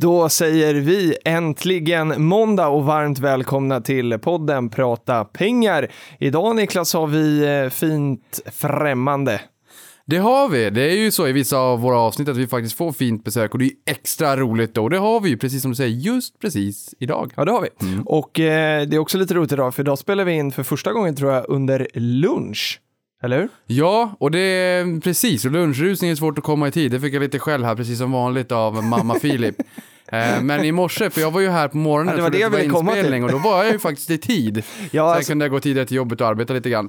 Då säger vi äntligen måndag och varmt välkomna till podden Prata pengar. Idag Niklas har vi eh, fint främmande. Det har vi. Det är ju så i vissa av våra avsnitt att vi faktiskt får fint besök och det är extra roligt då. Och det har vi ju, precis som du säger, just precis idag. Ja, det har vi. Och eh, det är också lite roligt idag, för idag spelar vi in för första gången tror jag under lunch. Eller hur? Ja, och det är precis. Och lunchrusning är svårt att komma i tid. Det fick jag lite själv här, precis som vanligt av mamma Filip. Eh, Men i morse, för jag var ju här på morgonen Ja, det var för det jag ville komma till. inspelning och då var jag ju faktiskt i tid. Ja, Så jag alltså, kunde gå tidigare till jobbet och arbeta lite grann.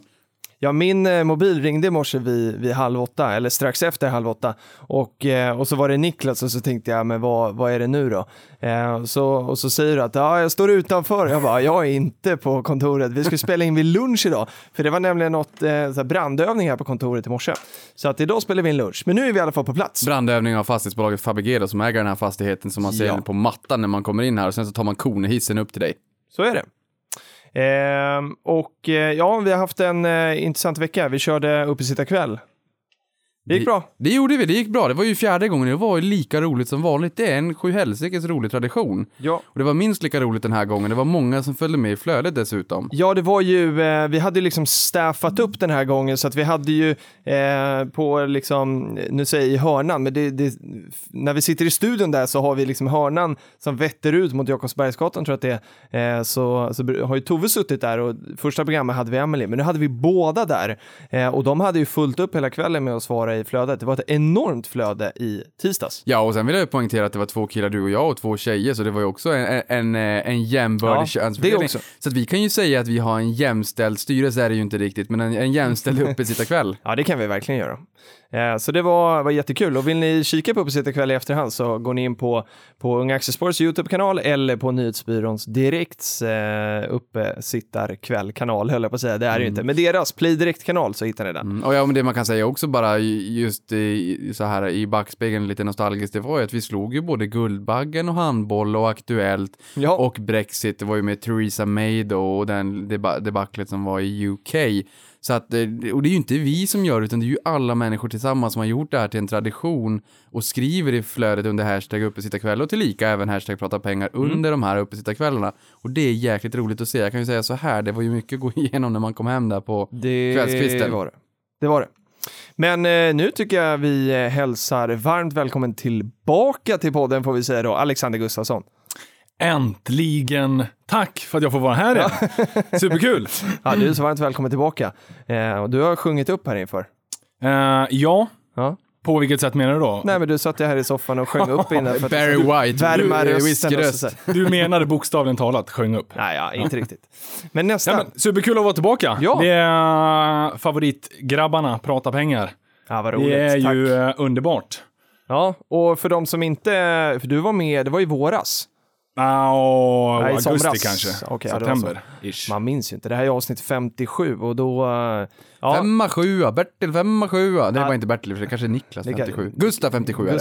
Ja min eh, mobil ringde i morse vid, vid halv åtta, eller strax efter halv åtta. Och, eh, och så var det Niklas och så tänkte jag, men vad, vad är det nu då? Eh, så, och så säger du att ja, jag står utanför. Jag bara, jag är inte på kontoret. Vi ska spela in vid lunch idag. För det var nämligen något eh, brandövning här på kontoret i morse. Så att idag spelar vi in lunch. Men nu är vi i alla fall på plats. Brandövning av fastighetsbolaget Fabege då, som äger den här fastigheten som man ser Ja. på mattan när man kommer in här och sen så tar man konehissen upp till dig. Så är det. Ehm, och eh, ja, vi har haft en eh, intressant vecka. Vi körde uppesittarkväll. Det gick bra. Det gjorde vi, det gick bra. Det var ju fjärde gången, det var ju lika roligt som vanligt. Det är en sjuhelsikes rolig tradition. Ja. Och det var minst lika roligt den här gången. Det var många som följde med i flödet dessutom. Ja, det var ju, eh, vi hade ju liksom staffat upp den här gången så att vi hade ju eh, på liksom, nu säger jag i hörnan, men det, det, när vi sitter i studion där så har vi liksom hörnan som vetter ut mot Jakobsbergsgatan tror jag att det är, eh, så, så har ju Tove suttit där och första programmet hade vi Emily, men nu hade vi båda där eh, och de hade ju fullt upp hela kvällen med att svara i flödet. Det var ett enormt flöde i tisdags. Ja, och sen vill jag poängtera att det var två killar, du och jag, och två tjejer, så det var ju också en, en, en jämbördig Ja, könsfördelning. Så att vi kan ju säga att vi har en jämställd styrelse, är det ju inte riktigt, men en, en jämställd uppesittarkväll. Ja, det kan vi verkligen göra. Eh, så det var, var jättekul. Och vill ni kika på Uppesittarkväll i efterhand så går ni in på, på Unga Aktiesparars YouTube-kanal eller på Nyhetsbyråns Direkts eh, Uppesittarkväll-kanal, höll jag på att säga. Det är det ju inte. Men deras Play Direkt-kanal så hittar ni den. Mm, och ja, men det man kan säga också bara just i, så här i backspegeln lite nostalgiskt, det var ju att vi slog ju både Guldbaggen och handboll och Aktuellt Ja. och Brexit, det var ju med Theresa May då och den deba- debaclet som var i UK. Så att, eh, och det är ju inte vi som gör det, utan det är ju alla människor tillsammans som har gjort det här till en tradition och skriver i flödet under hashtag uppesittarkväll och tillika även hashtag prata pengar Mm. under de här uppesittarkvällarna. Och det är jäkligt roligt att se. Jag kan ju säga så här, det var ju mycket att gå igenom när man kom hem där på Det kvällskvisten. var det. Det var det. Men eh, nu tycker jag vi eh, hälsar varmt välkommen tillbaka till podden får vi säga då, Alexander Gustafsson. Äntligen! Tack för att jag får vara här igen. Superkul! Ja, du är så varmt välkommen tillbaka. Eh, du har sjungit upp här inför. Eh, ja, Ja. på vilket sätt menar du då? Nej, men du satt ju här i soffan och sjöng upp innan. För att Barry White, värma du- rösten. Du menade bokstavligen talat sjöng upp. Nej, ja, inte riktigt. Men nästan. Ja, men, superkul att vara tillbaka. Ja. Det är favoritgrabbarna, prata pengar. ja, vad roligt. Det är Tack. ju eh, underbart. Ja, och för de som inte, för du var med, det var i våras. Ah, Nej, augusti somras. kanske. Så. September. Ish. Man minns ju inte. Det här är avsnitt 57 och då, eh, ja. Femma, sjua, Bertil femma, sjua. Det var inte Bertil, för det kanske är Niklas Det kan- 57. Gustav 57 är det.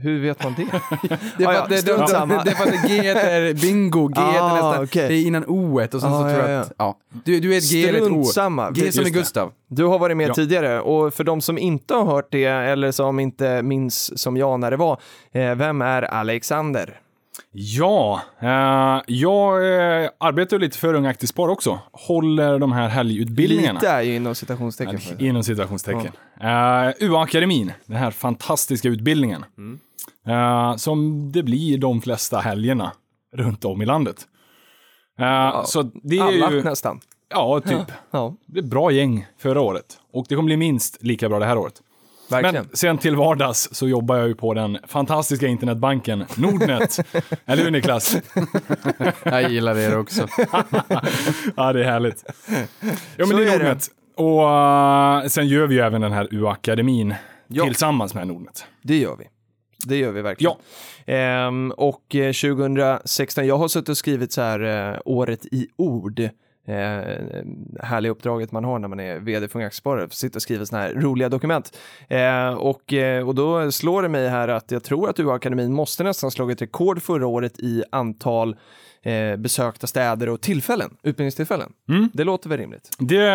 Hur vet man det? Det är Ah, för ja, att det, det, samma. det är för att G är bingo, G Ah, är nästan, okej. det är innan O och sen så Ah, tror ja, jag att, ja. Du, du är ett G eller ett O. Samma. G som är. Gustav. Du har varit med Ja. tidigare och för de som inte har hört det eller som inte minns som jag när det var, eh, vem är Alexander? Ja, eh, jag eh, arbetar lite för Unga Aktiespar också. Håller de här helgutbildningarna. Lite är ju inom citationstecken. det. Inom citationstecken. Uh, UA-akademin, den här fantastiska utbildningen. Mm. Eh, som det blir de flesta helgerna runt om i landet. Eh, Så det är Alla ju, nästan. ja, typ. Ja, Det är bra gäng förra året. Och det kommer bli minst lika bra det här året. Verkligen. Men sen till vardags så jobbar jag ju på den fantastiska internetbanken Nordnet. Eller hur Niklas? Jag gillar det också. ja, det är härligt. Ja, Så men det är är det. Nordnet. Och eh, sen gör vi ju även den här UA-akademin Ja. tillsammans med Nordnet. Det gör vi. Det gör vi verkligen. Ehm, och eh, 2016, jag har suttit och skrivit så här eh, året i ord. Eh, härliga uppdraget man har när man är vd för Unga Aktiesparare, sitta och skriva sådana här roliga dokument. Eh, och, eh, och då slår det mig här att jag tror att UA-akademin måste nästan slagit rekord förra året i antal eh, besökta städer och tillfällen, utbildningstillfällen. Mm. Det låter väl rimligt. Det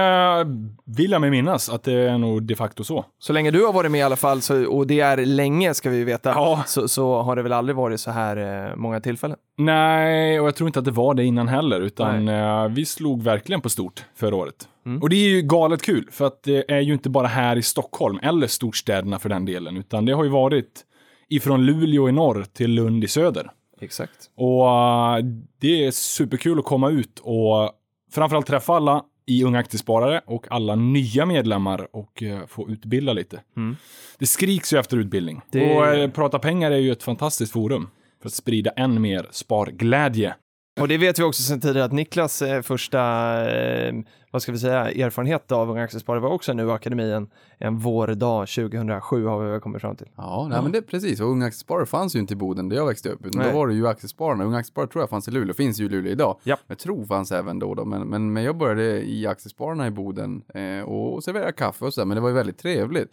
vill jag mig minnas att det är nog de facto så. Så länge du har varit med i alla fall, så, och det är länge ska vi veta, Ja. så, så har det väl aldrig varit så här eh, många tillfällen. Nej, och jag tror inte att det var det innan heller, utan eh, vi slog verkligen på stort förra året. Mm. Och det är ju galet kul, för att det är ju inte bara här i Stockholm, eller storstäderna för den delen, utan det har ju varit ifrån Luleå i norr till Lund i söder. Exakt. Och eh, det är superkul att komma ut och framförallt träffa alla i Unga Aktiesparare och alla nya medlemmar och eh, få utbilda lite. Mm. Det skriks ju efter utbildning. Det- Och eh, Prata pengar är ju ett fantastiskt forum för att sprida än mer sparglädje. Och det vet vi också sedan tidigare att Niklas eh, första, eh, vad ska vi säga, erfarenhet av Unga Aktiesparare var också nu i akademin en vårdag 2007 har vi väl kommit fram till. Ja, nej, men det är precis. Och Unga Aktiesparare fanns ju inte i Boden där jag växte upp. Utan Nej. då var det ju Aktiespararna. Unga Aktiesparare tror jag fanns i Luleå. Finns ju i Luleå idag. Ja. Jag tror fanns även då. då. Men, men, men jag började i Aktiespararna i Boden eh, och serverade kaffe och sådär. Men det var ju väldigt trevligt.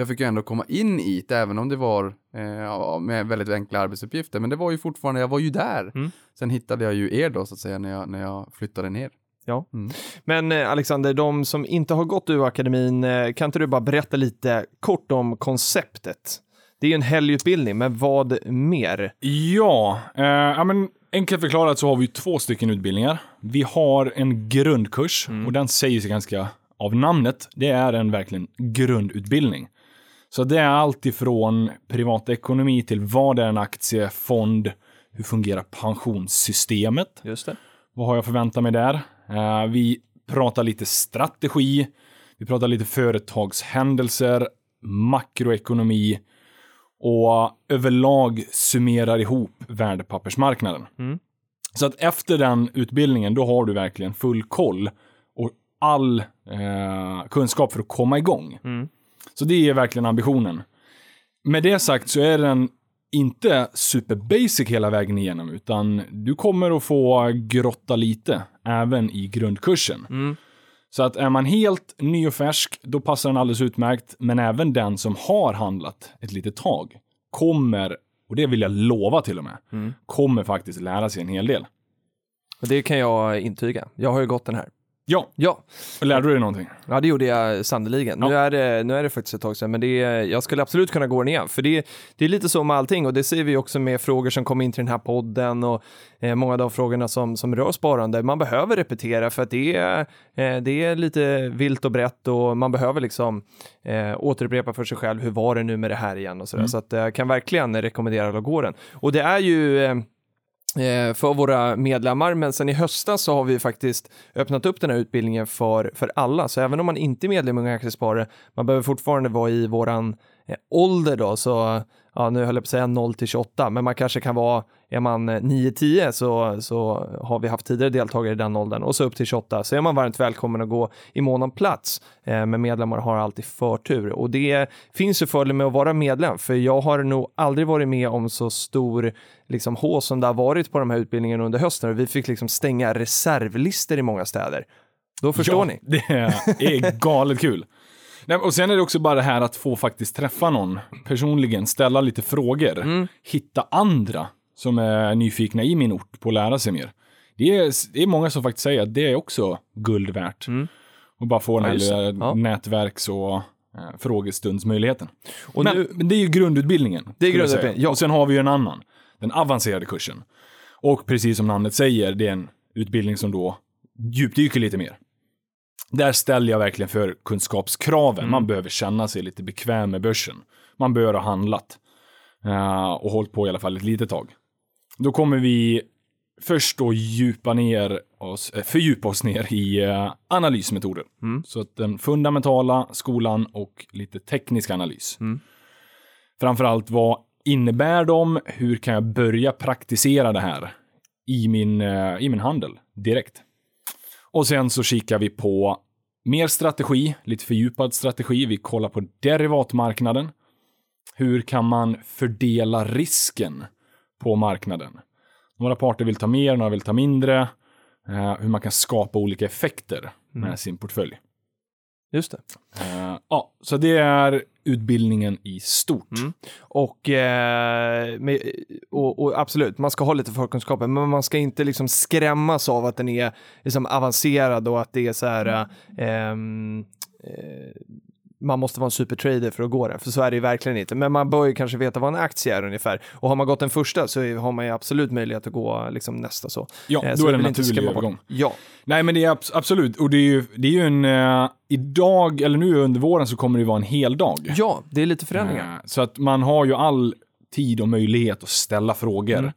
Jag fick ju ändå komma in i det, även om det var eh, med väldigt enkla arbetsuppgifter. Men det var ju fortfarande, jag var ju där. Mm. Sen hittade jag ju er då så att säga när jag, när jag flyttade ner. Ja. Mm. Men eh, Alexander, de som inte har gått UA-akademin, eh, kan inte du bara berätta lite kort om konceptet? Det är ju en helgutbildning, men vad mer? Ja, eh, ja men enkelt förklarat så har vi två stycken utbildningar. Vi har en grundkurs och den säger sig ganska av namnet. Det är en verkligen grundutbildning. Så det är allt ifrån privatekonomi till vad är en aktiefond, hur fungerar pensionssystemet, Just det. vad har jag förväntat mig där? Eh, vi pratar lite strategi, vi pratar lite företagshändelser, makroekonomi och överlag summerar ihop värdepappersmarknaden. Mm. Så att efter den utbildningen, då har du verkligen full koll och all eh, kunskap för att komma igång. Mm. Så det är verkligen ambitionen. Med det sagt så är den inte super basic hela vägen igenom, utan du kommer att få grotta lite även i grundkursen. Mm. Så att är man helt ny och färsk, då passar den alldeles utmärkt. Men även den som har handlat ett litet tag kommer, och det vill jag lova till och med, Mm. kommer faktiskt lära sig en hel del. Och det kan jag intyga. Jag har ju gått den här. Ja, Ja, lärde du dig någonting? Ja, det gjorde jag sannerligen. Nu, Ja. är det, nu är det faktiskt ett tag sedan, men det är, jag skulle absolut kunna gå den igen. För det, det är lite så med allting och det ser vi också med frågor som kommer in till den här podden och eh, många av de frågorna som, som rör sparande. Man behöver repetera för att det är, eh, det är lite vilt och brett och man behöver liksom eh, återupprepa för sig själv. Hur var det nu med det här igen och sådär. Så att eh, jag kan verkligen rekommendera att gå den. Och det är ju eh, eh, Eh, för våra medlemmar, men sen i höstas så har vi faktiskt öppnat upp den här utbildningen för, för alla. Så även om man inte är medlem i Unga Aktiesparare, man behöver fortfarande vara i våran eh, ålder då, så ja, nu höll jag på att säga 0 till 28, men man kanske kan vara, är man eh, 9-10 så, så har vi haft tidigare deltagare i den åldern och så upp till 28 så är man varmt välkommen att gå i mån om plats. Eh, men medlemmar har alltid förtur och det finns ju fördel med att vara medlem, för jag har nog aldrig varit med om så stor liksom H som det har varit på de här utbildningarna under hösten. Vi fick liksom stänga reservlister i många städer. Då förstår ja, ni. Det är galet kul. Nej, och sen är det också bara det här att få faktiskt träffa någon personligen, ställa lite frågor, Mm. hitta andra som är nyfikna i min ort på att lära sig mer. Det är, det är många som faktiskt säger att det är också guld värt. Mm. Och bara få den Ja, här lilla Ja. nätverks och eh, frågestundsmöjligheten. Och men, nu, men det är ju grundutbildningen. Det är grundutbildningen, ja. Och sen har vi ju en annan, den avancerade kursen. Och precis som namnet säger, det är en utbildning som då djupdyker lite mer. Där ställer jag verkligen för kunskapskraven. Mm. Man behöver känna sig lite bekväm med börsen. Man bör ha handlat. eh, och hållit på i alla fall ett litet tag. Då kommer vi först då djupa ner oss, eh, fördjupa oss ner i eh, analysmetoder. Mm. Så att den fundamentala skolan och lite teknisk analys. Mm. Framförallt vad innebär de? Hur kan jag börja praktisera det här i min, eh, i min handel direkt? Och sen så kikar vi på mer strategi, lite fördjupad strategi. Vi kollar på derivatmarknaden. hur kan man fördela risken på marknaden? Några parter vill ta mer, några vill ta mindre. Eh, hur man kan skapa olika effekter med sin portfölj. Just det. Eh, ja, så det är utbildningen i stort. Mm. Och, eh, med, och, och absolut, man ska ha lite förkunskaper, men man ska inte liksom skrämmas av att den är liksom avancerad och att det är så här, eh, ehm, eh, man måste vara en supertrader för att gå den, för så är det ju verkligen inte. Men man bör ju kanske veta vad en aktie är ungefär. Och har man gått den första så har man ju absolut möjlighet att gå liksom nästa så. Ja, Eh, då så är det en naturlig övergång. Ja, Nej, men det är abs- absolut. Och det är ju, det är ju en... Eh, idag, eller nu under våren, så kommer det vara en hel dag. ja, det är lite förändringar. Eh, Så att man har ju all tid och möjlighet att ställa frågor Mm.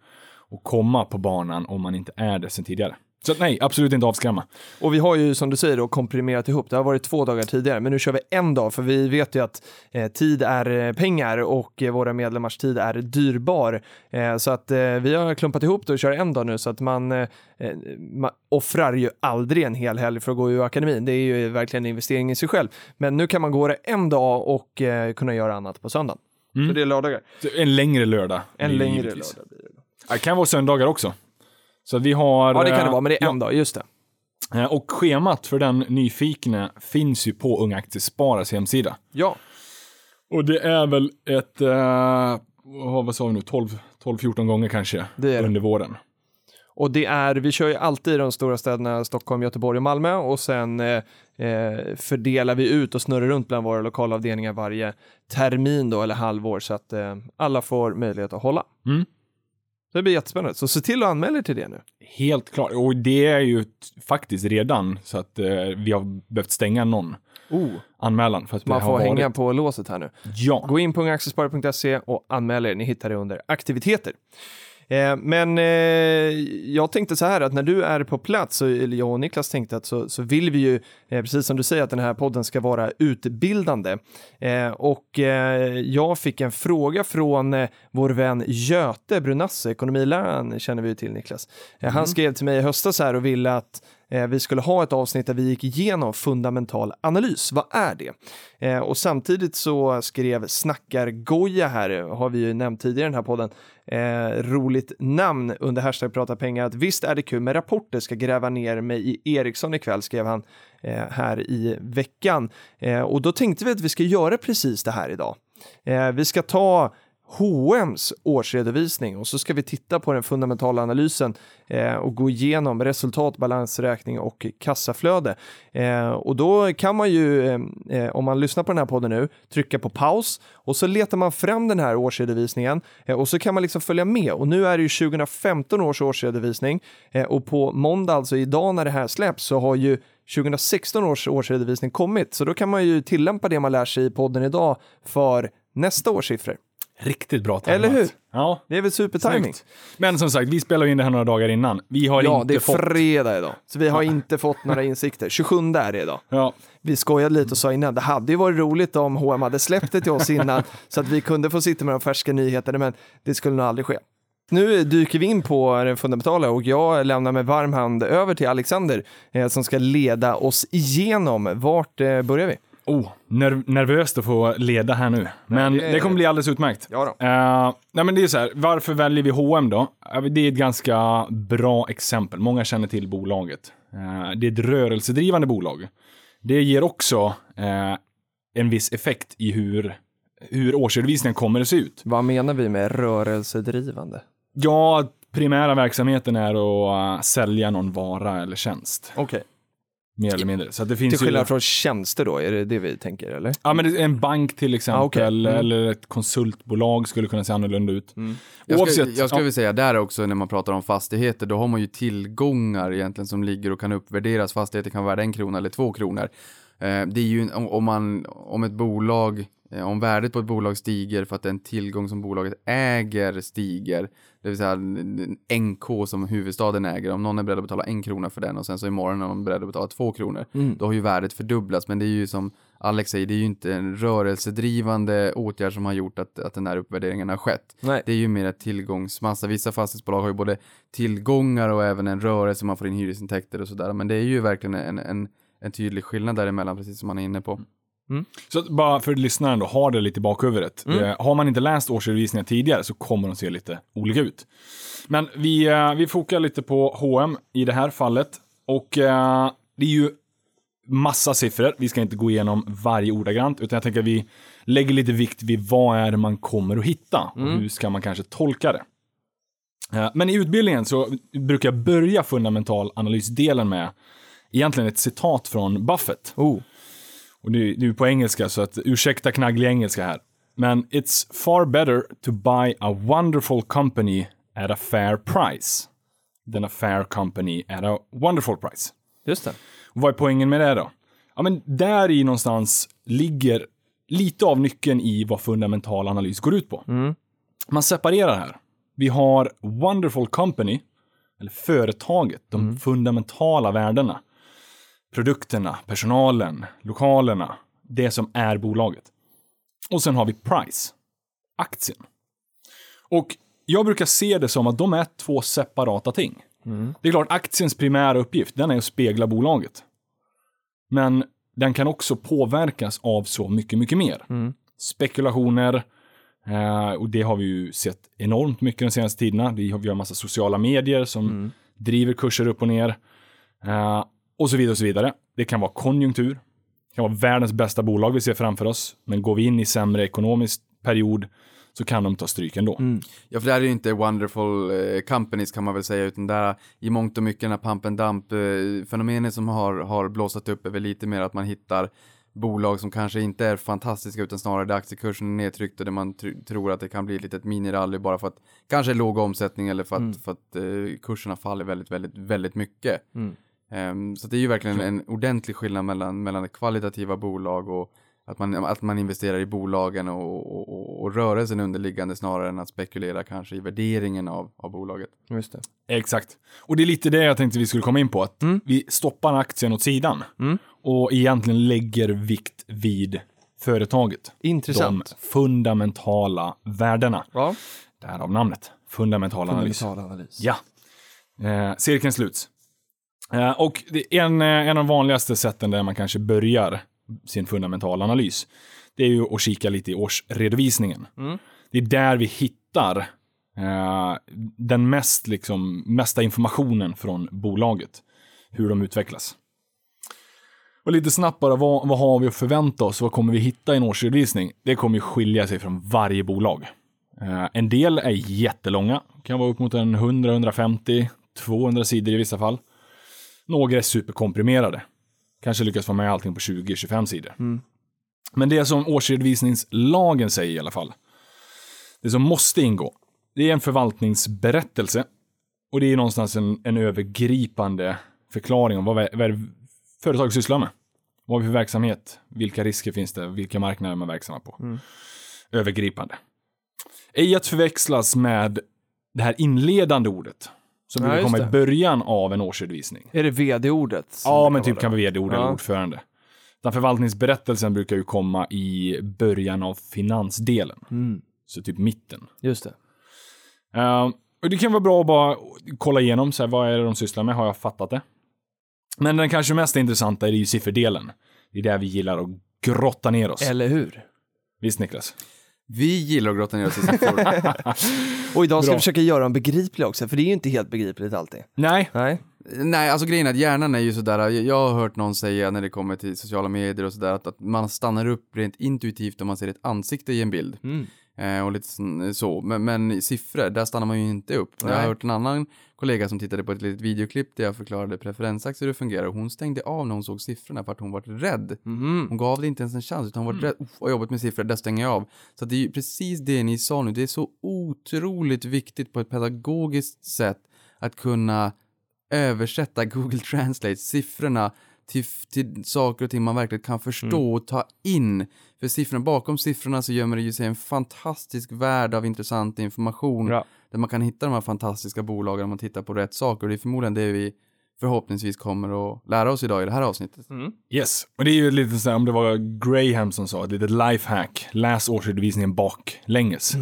och komma på banan om man inte är det sedan tidigare. Så nej, absolut inte avskrämma. Och vi har ju som du säger då komprimerat ihop, det har varit två dagar tidigare, men nu kör vi en dag för vi vet ju att eh, tid är eh, pengar och eh, våra medlemmars tid är dyrbar. Eh, så att eh, vi har klumpat ihop det och kör en dag nu så att man, eh, man offrar ju aldrig en hel helg för att gå ur akademin. Det är ju verkligen en investering i sig själv. Men nu kan man gå det en dag och eh, kunna göra annat på söndagen. Så det är lördagar. En längre lördag. En längre givetvis. lördag blir det. Det kan vara söndagar också. Så vi har... Ja, det kan det eh, vara, men det är ja, en dag, just det. eh, Och schemat för den nyfikna finns ju på Unga Aktiesparas hemsida. Ja, Och det är väl ett, eh, vad sa vi nu, 12 12-14 gånger kanske Det det. under våren. Och det är, vi kör ju alltid i de stora städerna Stockholm, Göteborg och Malmö och sen eh, eh, fördelar vi ut och snurrar runt bland våra lokalavdelningar varje termin då eller halvår så att eh, alla får möjlighet att hålla. Mm. Det blir jättespännande. Så se till att anmäla er till det nu. Helt klart. Och det är ju faktiskt redan så att eh, vi har behövt stänga någon Oh, anmälan. För att man får har hänga varit... på låset här nu. Ja. Gå in på ungaaktiesparare.se och anmäl er. Ni hittar det under aktiviteter. Eh, men eh, jag tänkte så här att när du är på plats, så, eller jag och Niklas tänkte att så, så vill vi ju, eh, precis som du säger, att den här podden ska vara utbildande. Och jag fick en fråga från vår vän Göte Brunasse, ekonomiläraren känner vi ju till Niklas. Han skrev till mig i höstas här och ville att Eh, vi skulle ha ett avsnitt där vi gick igenom fundamental analys. Vad är det? Eh, och samtidigt så skrev Snackargoja här, har vi ju nämnt tidigare i den här podden, eh, roligt namn under hashtag prata pengar, att visst är det kul med rapporter, ska gräva ner mig i Ericsson ikväll, skrev han eh, här i veckan. Eh, och då tänkte vi att vi ska göra precis det här idag. Eh, vi ska ta H&M's årsredovisning och så ska vi titta på den fundamentala analysen eh, och gå igenom resultat, balansräkning och kassaflöde. Eh, och då kan man ju, eh, eh, om man lyssnar på den här podden nu, trycka på paus och så letar man fram den här årsredovisningen eh, och så kan man liksom följa med. Och nu är det ju 2015 års årsredovisning eh, och på måndag, alltså idag när det här släpps, så har ju 2016 års årsredovisning kommit, så då kan man ju tillämpa det man lär sig i podden idag för nästa års siffror. Riktigt bra tajmat. Eller hur? Ja. Det är väl supertiming? Snyggt. Men som sagt, vi spelar in det här några dagar innan. Vi har Ja, inte det är fått... fredag idag, så vi har inte fått några insikter. 27 är det idag. Ja, Vi skojade lite och sa innan, det hade ju varit roligt om H&M hade släppt det till oss innan så att vi kunde få sitta med de färska nyheterna, men det skulle nog aldrig ske. Nu dyker vi in på den fundamentala och jag lämnar med varm hand över till Alexander eh, som ska leda oss igenom. Vart eh, börjar vi? Oh, nerv nervöst att få leda här nu. Men det- det kommer bli alldeles utmärkt. Ja då. Eh, nej men det är så här, varför väljer vi H&M då? Eh, Det är ett ganska bra exempel. Många känner till bolaget. Eh, det är ett rörelsedrivande bolag. Det ger också eh, en viss effekt i hur, hur årsredovisningen kommer att se ut. Vad menar vi med rörelsedrivande? Ja, primära verksamheten är att sälja någon vara eller tjänst. Okej, Mer eller mindre. Så att det finns till skillnad ju... från tjänster då, är det det vi tänker eller? Ja, men en bank till exempel, Ah, okej. Mm. eller ett konsultbolag skulle kunna se annorlunda ut. Jag Oavsett, skulle, jag skulle ja. vilja säga där också när man pratar om fastigheter, då har man ju tillgångar egentligen som ligger och kan uppvärderas. Fastigheter kan vara en krona eller två kronor. Eh, det är ju en- om, man, om ett bolag, eh, om värdet på ett bolag stiger för att den tillgång som bolaget äger stiger, det vill säga NK som huvudstaden äger, om någon är beredd att betala en krona för den och sen så imorgon är någon beredd att betala två kronor, då har ju värdet fördubblats. Men det är ju som Alex säger, det är ju inte en rörelsedrivande åtgärd som har gjort att, att den här uppvärderingen har skett. Nej. Det är ju mer ett tillgångsmassa. Vissa fastighetsbolag har ju både tillgångar och även en rörelse, man får in hyresintäkter och sådär. Men det är ju verkligen en, en, en tydlig skillnad däremellan, precis som man är inne på. Så att bara för lyssnaren då, ha det lite i bakhuvudet. Eh, har man inte läst årsredovisningar tidigare så kommer de se lite olika ut. Men vi, eh, vi fokar lite på H&M i det här fallet. Och eh, det är ju massa siffror. Vi ska inte gå igenom varje ordagrant, utan jag tänker att vi lägger lite vikt vid vad är det man kommer att hitta och hur ska man kanske tolka det. Eh, Men i utbildningen så brukar jag börja fundamental analysdelen med egentligen ett citat från Buffett. Oh. Och det är, på engelska, så att ursäkta knagglig engelska här. Men it's far better to buy a wonderful company at a fair price than a fair company at a wonderful price. Just det. Och vad är poängen med det då? Ja, men där i någonstans ligger lite av nyckeln i vad fundamental analys går ut på. Man separerar här. Vi har wonderful company, eller företaget, de fundamentala värdena. Produkterna, personalen, lokalerna, det som är bolaget. Och sen har vi price, aktien. Och jag brukar se det som att de är två separata ting. Det är klart, aktiens primära uppgift, den är att spegla bolaget. Men den kan också påverkas av så mycket, mycket mer. Spekulationer, eh, och det har vi ju sett enormt mycket de senaste tiderna. Vi har, vi har massa sociala medier som driver kurser upp och ner. Och så vidare och så vidare. Det kan vara konjunktur. Det kan vara världens bästa bolag vi ser framför oss. Men går vi in i sämre ekonomisk period så kan de ta stryk ändå. Ja, för det här är ju inte wonderful eh, companies kan man väl säga, utan det är i mångt och mycket den här pump and dump eh, fenomenet som har, har blåsat upp är väl lite mer att man hittar bolag som kanske inte är fantastiska utan snarare där aktiekursen är nedtryckt och där man tr- tror att det kan bli ett litet minirally bara för att kanske låg omsättning eller för att, för att eh, kurserna faller väldigt, väldigt, väldigt mycket. Ehm, så det är ju verkligen en ordentlig skillnad mellan, mellan kvalitativa bolag och att man, att man investerar i bolagen och, och, och, och rörelsen underliggande snarare än att spekulera kanske i värderingen av, av bolaget. Just det. Exakt. Och det är lite det jag tänkte vi skulle komma in på. Att vi stoppar aktien åt sidan och egentligen lägger vikt vid företaget. Intressant. De fundamentala värdena. Ja. Därav namnet. Fundamental analys. Fundamental analys. Ja. Eh, cirkeln sluts. Eh, och en, eh, en av de vanligaste sätten där man kanske börjar sin fundamentala analys, det är ju att kika lite i årsredovisningen. Det är där vi hittar eh, den mest, liksom, mesta informationen från bolaget. Hur de utvecklas. Och lite snabbt bara, vad, vad har vi att förvänta oss? Vad kommer vi hitta i en årsredovisning? Det kommer ju skilja sig från varje bolag. Eh, en del är jättelånga, kan vara upp mot en 100, 150, 200 sidor i vissa fall. Några är superkomprimerade. Kanske lyckas få med allting på 20-25 sidor. Men det som årsredovisningslagen säger i alla fall, det som måste ingå, det är en förvaltningsberättelse. Och det är någonstans en, en övergripande förklaring om vad, vad är det företag sysslar med. Vad har vi för verksamhet? Vilka risker finns det? Vilka marknader är man verksamma på? Övergripande. Ej att förväxlas med det här inledande ordet. Som Ja, brukar komma i början av en årsredovisning. Är det vd-ordet? Ja, men typ kan vara vd-ord eller Ja. ordförande. Den förvaltningsberättelsen brukar ju komma i början av finansdelen. Mm. Så typ mitten. Just det. Eh, och det kan vara bra att bara kolla igenom, så här, vad är det de sysslar med, har jag fattat det? Men den kanske mest intressanta är ju sifferdelen. Det är där vi gillar att grotta ner oss. Eller hur? Visst Niklas? Vi gillar att grotta ner oss i siffror. Och idag ska Bra. vi försöka göra dem begripliga också, för det är ju inte helt begripligt alltid. Nej, Nej. Nej, alltså grejen är att hjärnan är ju sådär, jag, jag har hört någon säga när det kommer till sociala medier och sådär, att, att man stannar upp rent intuitivt om man ser ett ansikte i en bild. Mm. Eh, och lite sån- så, men, men siffror, där stannar man ju inte upp. Jag har Nej. hört en annan kollega som tittade på ett litet videoklipp där jag förklarade preferensaktier hur det fungerar och hon stängde av när hon såg siffrorna för att hon var rädd. Mhm. Hon gav det inte ens en chans utan hon var rädd, uff vad jobbigt med siffror, där stänger jag av. Så det är ju precis det ni sa nu, det är så otroligt viktigt på ett pedagogiskt sätt att kunna översätta Google Translate siffrorna till, till saker och ting man verkligen kan förstå och ta in. För siffrorna, bakom siffrorna så gömmer det ju sig en fantastisk värld av intressant information Bra. där man kan hitta de här fantastiska bolagen om man tittar på rätt saker och det är förmodligen det vi förhoppningsvis kommer att lära oss idag i det här avsnittet. Yes, och det är ju lite så här, om det var Graham som sa, ett litet lifehack. Läs årsredovisningen baklänges.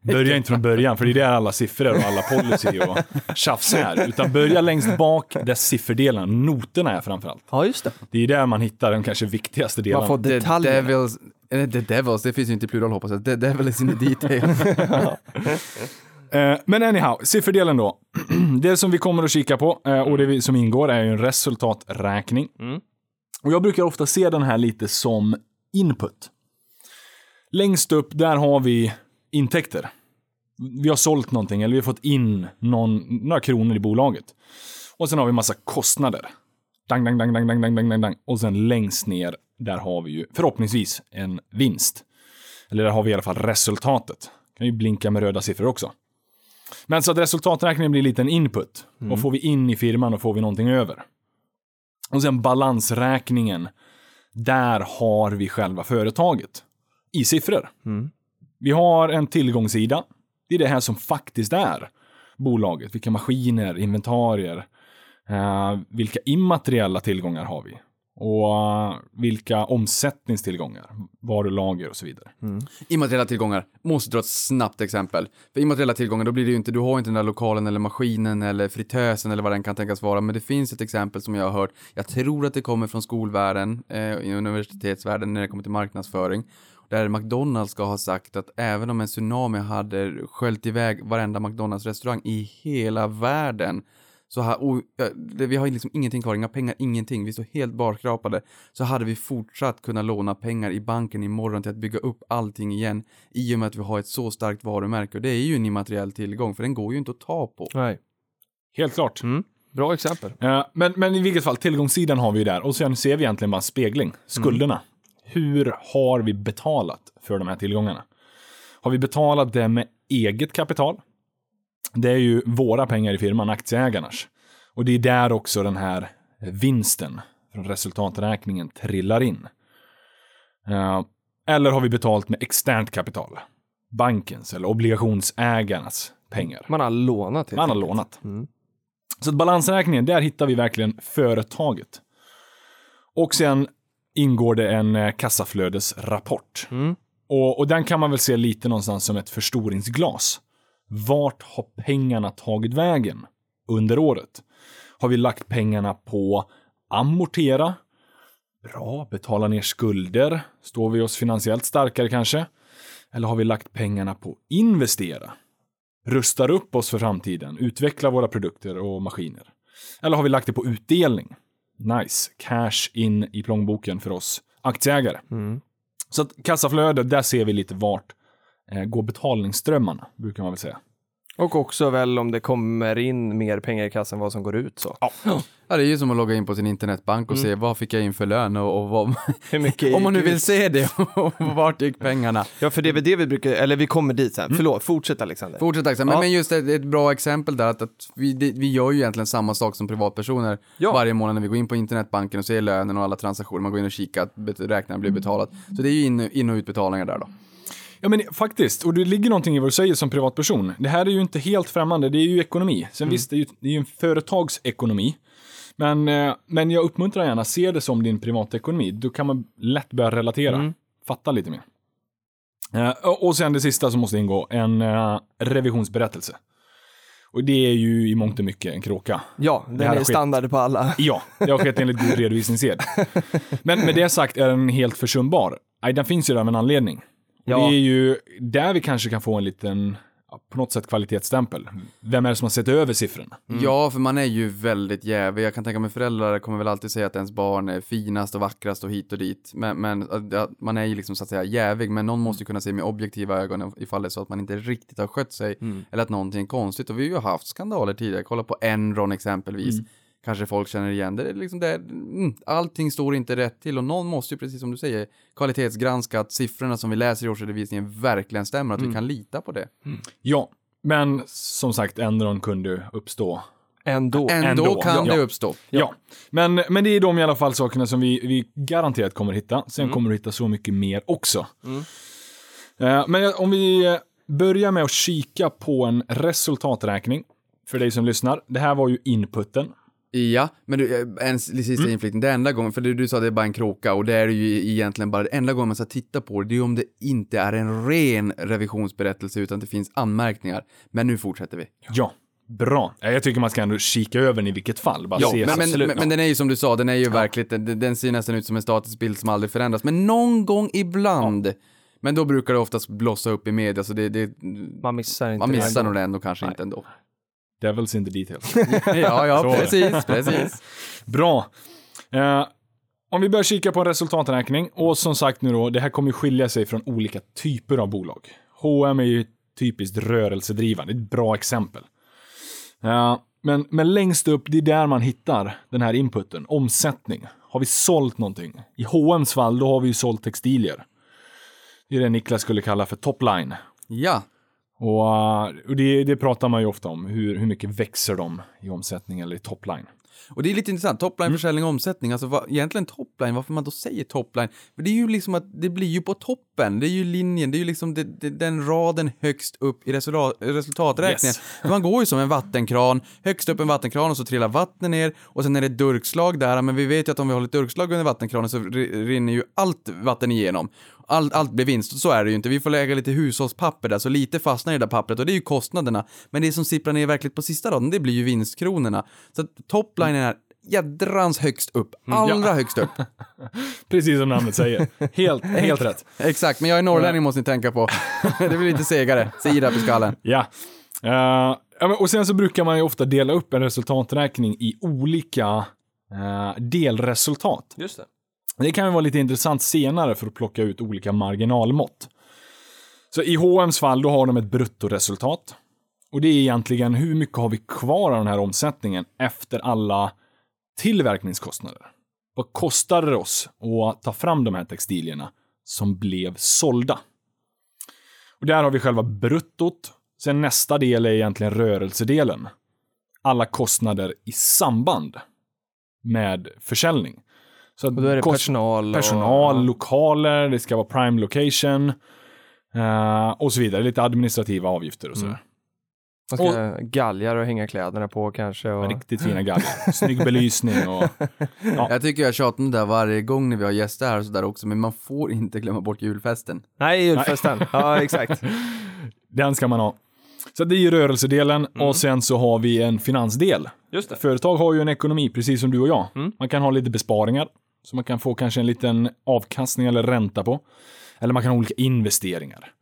Börja inte från början, för det är där alla siffror och alla policy och tjafs är. Utan börja längst bak där sifferdelarna, noterna är framförallt. Ja, just det. Det är där man hittar den kanske viktigaste delen. Man får detaljerna. devils, the devils, det finns ju inte i plural hoppas jag. The devil is in the details. Eh, men anyhow, sifferdelen då. Det som vi kommer att kika på eh, och det som ingår är ju en resultaträkning. Mm. Och jag brukar ofta se den här lite som input. Längst upp, där har vi intäkter. Vi har sålt någonting eller vi har fått in någon, några kronor i bolaget. Och sen har vi massa kostnader. Dang, dang, dang, dang, dang, dang, dang, dang. Och sen längst ner, där har vi ju förhoppningsvis en vinst. Eller där har vi i alla fall resultatet. Kan ju blinka med röda siffror också. Men så att resultaträkningen blir lite en input. Vad får vi in i firman och får vi någonting över? Och sen balansräkningen. Där har vi själva företaget. I siffror. Vi har en tillgångssida. Det är det här som faktiskt är bolaget. Vilka maskiner, inventarier, eh, vilka immateriella tillgångar har vi? Och eh, vilka omsättningstillgångar, varulager och så vidare. Immateriella tillgångar. Måste dra ett snabbt exempel. För immateriella tillgångar, då blir det ju inte, du har inte den där lokalen eller maskinen eller fritösen eller vad den kan tänkas vara. Men det finns ett exempel som jag har hört. Jag tror att det kommer från skolvärlden, eh, universitetsvärlden när det kommer till marknadsföring. Där McDonalds ska ha sagt att även om en tsunami hade sköljt iväg varenda McDonalds-restaurang i hela världen så här, och, ja, vi har liksom ingenting kvar, inga pengar, ingenting. Vi står helt barskrapade. Så hade vi fortsatt kunna låna pengar i banken imorgon till att bygga upp allting igen i och med att vi har ett så starkt varumärke. Och det är ju en immateriell tillgång, för den går ju inte att ta på. Nej. Helt klart. Bra exempel. Eh, men, men i vilket fall, tillgångssidan har vi ju där. Och sen ser vi egentligen bara spegling. Skulderna. Hur har vi betalat för de här tillgångarna? Har vi betalat det med eget kapital? Det är ju våra pengar i firman, aktieägarnas. Och det är där också den här vinsten från resultaträkningen trillar in. Eh, eller har vi betalt med externt kapital? Bankens eller obligationsägarnas pengar. Man har lånat Man har lånat. Så att balansräkningen, där hittar vi verkligen företaget. Och sen ingår det en eh, kassaflödesrapport. Och, och den kan man väl se lite någonstans som ett förstoringsglas. Vart har pengarna tagit vägen under året? Har vi lagt pengarna på amortera? Bra, betala ner skulder. Står vi oss finansiellt starkare kanske? Eller har vi lagt pengarna på investera? rustar upp oss för framtiden, utvecklar våra produkter och maskiner? Eller har vi lagt det på utdelning? Nice, cash in i plånboken för oss aktieägare. Så att kassaflödet, där ser vi lite vart går betalningsströmmarna, brukar man väl säga. Och också väl om det kommer in mer pengar i kassan än vad som går ut så. Ja. Ja, det är ju som att logga in på sin internetbank och se vad fick jag in för lön och, och vad, Hur mycket om man nu vill ut? se det, och vart gick pengarna? Ja, för det är väl det vi brukar, eller vi kommer dit sen. Förlåt, fortsätt Alexander. Fortsätt men, Ja. men just ett, ett bra exempel där att, att vi, det, vi gör ju egentligen samma sak som privatpersoner Ja. varje månad när vi går in på internetbanken och ser lönen och alla transaktioner, man går in och kikar att räknaren blir betalat. Så det är ju in, in och utbetalningar där då. Ja men faktiskt, och det ligger någonting i vad du säger som privatperson. Det här är ju inte helt främmande, det är ju ekonomi. Sen visst, det är ju, det är en företagsekonomi. Men, eh, men jag uppmuntrar gärna, se det som din privatekonomi. Då kan man lätt börja relatera, fatta lite mer. Eh, och- sen det sista som måste ingå, en eh, revisionsberättelse. Och det är ju i mångt och mycket en kråka. Ja, den är skett. standard på alla. Ja, det har skett enligt god redovisningssed. Men med det sagt är den helt försumbar. Nej, den finns ju där av en anledning. Ja. Det är ju där vi kanske kan få en liten, på något sätt kvalitetsstämpel. Vem är det som har sett över siffrorna? Ja, för man är ju väldigt jävig. Jag kan tänka mig föräldrar kommer väl alltid säga att ens barn är finast och vackrast och hit och dit. Men, men man är ju liksom så att säga jävig, men någon måste ju kunna se med objektiva ögon ifall det är så att man inte riktigt har skött sig eller att någonting är konstigt. Och vi har ju haft skandaler tidigare. Kolla på Enron exempelvis. Kanske folk känner igen det. är liksom det mm, allting står inte rätt till och någon måste ju, precis som du säger, kvalitetsgranska att siffrorna som vi läser i årsredovisningen verkligen stämmer, att vi kan lita på det. Ja, men som sagt, Enron kunde uppstå. Ändå. Ändå, Ändå, kan ja. det uppstå. Ja, Men, men det är de i alla fall sakerna som vi, vi garanterat kommer att hitta. Sen kommer du hitta så mycket mer också. Eh, men om vi börjar med att kika på en resultaträkning. För dig som lyssnar. Det här var ju inputen. Ja, men du, eh, en sista inflikning. Det enda gången, för du, du sa det är bara en kråka och det är ju egentligen bara det enda gången man ska titta på det, det är om det inte är en ren revisionsberättelse utan det finns anmärkningar. Men nu fortsätter vi. Ja, bra. Jag tycker man ska ändå kika över den i vilket fall. Bara se men, men, absolut. men, men den är ju som du sa, den är ju verkligt, den, den ser nästan ut som en statisk bild som aldrig förändras. Men någon gång ibland, men då brukar det oftast blossa upp i media så det, det Man missar inte man missar nog det ändå kanske inte ändå. Devils in the details. Ja, ja, Så precis, precis. Bra. Eh, om vi börjar kika på en resultaträkning och som sagt nu då, det här kommer ju skilja sig från olika typer av bolag. H&M är ju typiskt rörelsedrivande, ett bra exempel. Eh, men, men längst upp, det är där man hittar den här inputen, omsättning. Har vi sålt någonting? I H&M's fall, då har vi ju sålt textilier. Det är det Niklas skulle kalla för topline. Ja, Och, eh, och det, det pratar man ju ofta om, hur, hur mycket växer de i omsättning eller i topline. Och det är lite intressant, topline, Mm. försäljning och omsättning, alltså vad, egentligen topline, varför man då säger topline, för det är ju liksom att det blir ju på toppen, det är ju linjen, det är ju liksom det, det, den raden högst upp i resultat, resultaträkningen. Yes. Man går ju som en vattenkran, högst upp en vattenkran och så trillar vattnet ner och sen är det durkslag där, men vi vet ju att om vi håller ett durkslag under vattenkranen så ri- rinner ju allt vatten igenom. Allt, allt blir vinst, och så är det ju inte. Vi får lägga lite hushållspapper där, så lite fastnar i det där pappret och det är ju kostnaderna. Men det som sipprar ner verkligt på sista raden, det blir ju vinstkronorna. Så att topline är jädrans högst upp, allra högst upp. Precis som namnet säger. Helt, helt rätt. Exakt, men jag är norrlänning måste ni tänka på. det blir lite segare, sirap i skallen. Ja. Ja, men- och sen så brukar man ju ofta dela upp en resultaträkning i olika eh, delresultat. Just det. Det kan ju vara lite intressant senare för att plocka ut olika marginalmått. Så i H&M's fall, då har de ett bruttoresultat. Och det är egentligen hur mycket har vi kvar av den här omsättningen efter alla tillverkningskostnader? Vad kostar det oss att ta fram de här textilierna som blev sålda? Och där har vi själva bruttot. Sen nästa del är egentligen rörelsedelen. Alla kostnader i samband med försäljning. Så Och då är det kost- personal och... personal, lokaler, det ska vara prime location eh, och så vidare. Lite administrativa avgifter och sådär. Man ska galgar och hänga kläderna på kanske. Och... Riktigt fina galgar. Snygg belysning och... Jag tycker jag tjatar om det där varje gång när vi har gäster här och sådär också, men man får inte glömma bort julfesten. Nej, julfesten. ja, exakt. Den ska man ha. Så det är ju rörelsedelen och sen så har vi en finansdel. Just det. Företag har ju en ekonomi, precis som du och jag. Man kan ha lite besparingar, så man kan få kanske en liten avkastning eller ränta på. Eller man kan ha olika investeringar.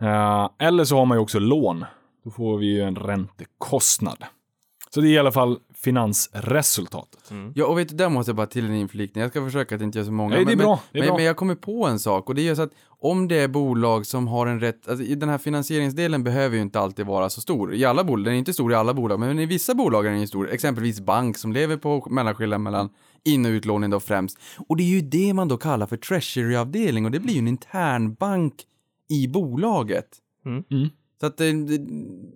Eh, eller så har man ju också lån. Då får vi ju en räntekostnad. Så det är i alla fall finansresultatet. Ja, och vet du, där måste jag bara till en inflikning. Jag ska försöka att inte göra så många. Nej, det är men, bra, det är men, bra. men jag kommer på en sak och det är ju så att om det är bolag som har en rätt, alltså i den här finansieringsdelen behöver ju inte alltid vara så stor. I alla bolag, den är inte stor i alla bolag, men i vissa bolag är den ju stor. Exempelvis bank som lever på mellanskillnaden mellan in och utlåning då främst. Och det är ju det man då kallar för treasury-avdelning och det blir ju en internbank i bolaget. Mm. Så att, eh,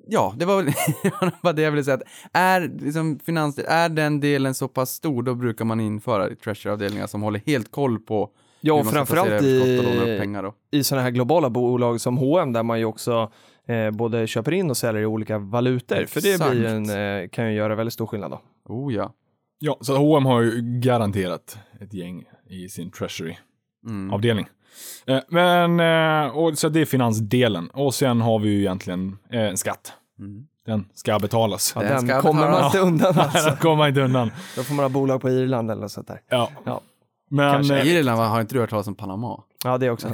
ja, det var väl det var bara det jag ville säga. Att är, liksom, finans, är den delen så pass stor, då brukar man införa treasury-avdelningar som håller helt koll på Ja, och framförallt i, i sådana här globala bolag som H&M där man ju också eh, både köper in och säljer i olika valutor. För det Exakt. blir en, eh, kan ju göra väldigt stor skillnad då. Oh ja. Ja, så H&M har ju garanterat ett gäng i sin treasury-avdelning. Mm. Eh, Men, eh, och, så det är finansdelen. Och sen har vi ju egentligen eh, en skatt. Mm. Den ska betalas. Ja, Den den ska kommer man betalas. inte undan alltså. Den kommer man inte undan. Då får man ha bolag på Irland eller något sånt där. Ja. Ja. Men, Kanske. eh, Irland, har inte du hört talas om Panama? Ja, det också.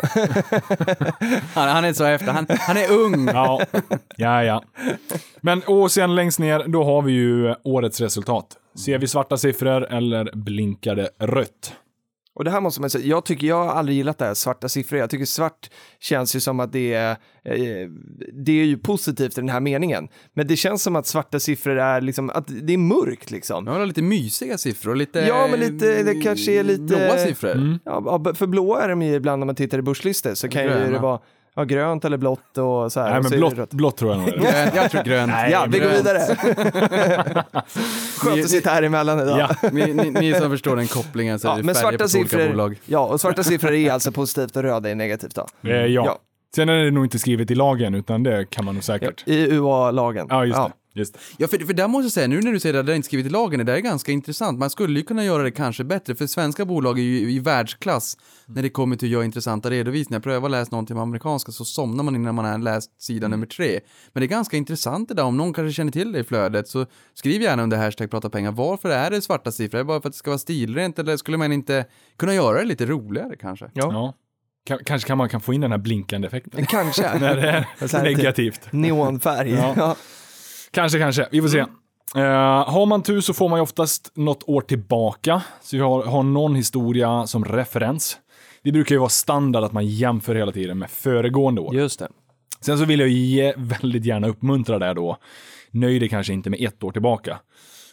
Han, han är så efter, han, han är ung. ja, ja, ja. Men, och sen längst ner, då har vi ju årets resultat. Ser vi svarta siffror eller blinkar det rött? Och det här måste man säga, jag tycker jag har aldrig gillat det här svarta siffror. Jag tycker svart känns ju som att det är, eh, det är ju positivt i den här meningen. Men det känns som att svarta siffror är liksom, att det är mörkt liksom. Har lite mysiga siffror, lite... Ja, men lite- det kanske är lite- Blåa siffror. Ja, ja, för blåa är de ju ibland när man tittar i börslistor så kan ju det vara ja, grönt eller blått och så här. Nej, men är blått, blått tror jag nog är det. Grön, jag tror grönt. Ja, vi går grönt. vidare. Skönt Ni- att sitta här emellan idag. Ja. Ni, ni, ni som förstår den kopplingen så är Ja, det men svarta på olika siffror, bolag. ja, och svarta siffror är alltså positivt och röda är negativt då. Eh, ja. Ja. Sen är det nog inte skrivet i lagen, utan det kan man nog säkert. I UA-lagen. Ja, just det. Just det. Ja, för, för där måste jag säga, nu när du säger att det är inte skrivit i lagen, det där är ganska intressant. Man skulle ju kunna göra det kanske bättre, för svenska bolag är ju i världsklass när det kommer till att göra intressanta redovisningar. Pröva läsa någonting med amerikanska så somnar man innan man har läst sida nummer tre. Men det är ganska intressant det där, om någon kanske känner till det i flödet så skriv gärna under hashtag prata pengar. Varför är det svarta siffror? Är det bara för att det ska vara stilrent eller skulle man inte kunna göra det lite roligare kanske? Ja, Ja. Ka- kanske kan man kan få in den här blinkande effekten. kanske. När det är lite negativt. Neonfärg. Ja. Kanske, kanske. Vi får se. Eh, har man tur så får man ju oftast något år tillbaka. Så vi har, har någon historia som referens. Det brukar ju vara standard att man jämför hela tiden med föregående år. Just det. Sen så vill jag ju ge, väldigt gärna uppmuntra det då. Nöj dig kanske inte med ett år tillbaka.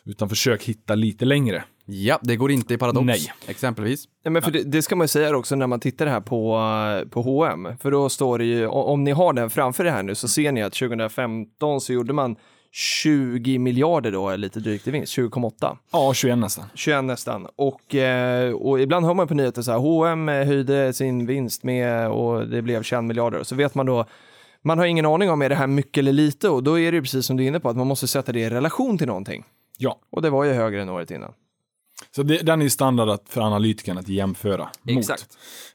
Utan försök hitta lite längre. Ja, det går inte i paradox. Nej. Exempelvis. Ja, men för det, det ska man ju säga också när man tittar här på, eh, på H&M. För då står det ju, om ni har den framför er här nu så ser ni att 2015 så gjorde man 20 miljarder då, lite drygt i vinst, 20,8. Ja, 21 nästan. 21 nästan. Och, eh, och ibland hör man på nyheter så här, H&M höjde sin vinst med och det blev 21 miljarder. Så vet man då, man har ingen aning om är det här mycket eller lite och då är det ju precis som du är inne på att man måste sätta det i relation till någonting. Ja, Och det var ju högre än året innan. Så det, den är ju standard att, för analytikern att jämföra mot.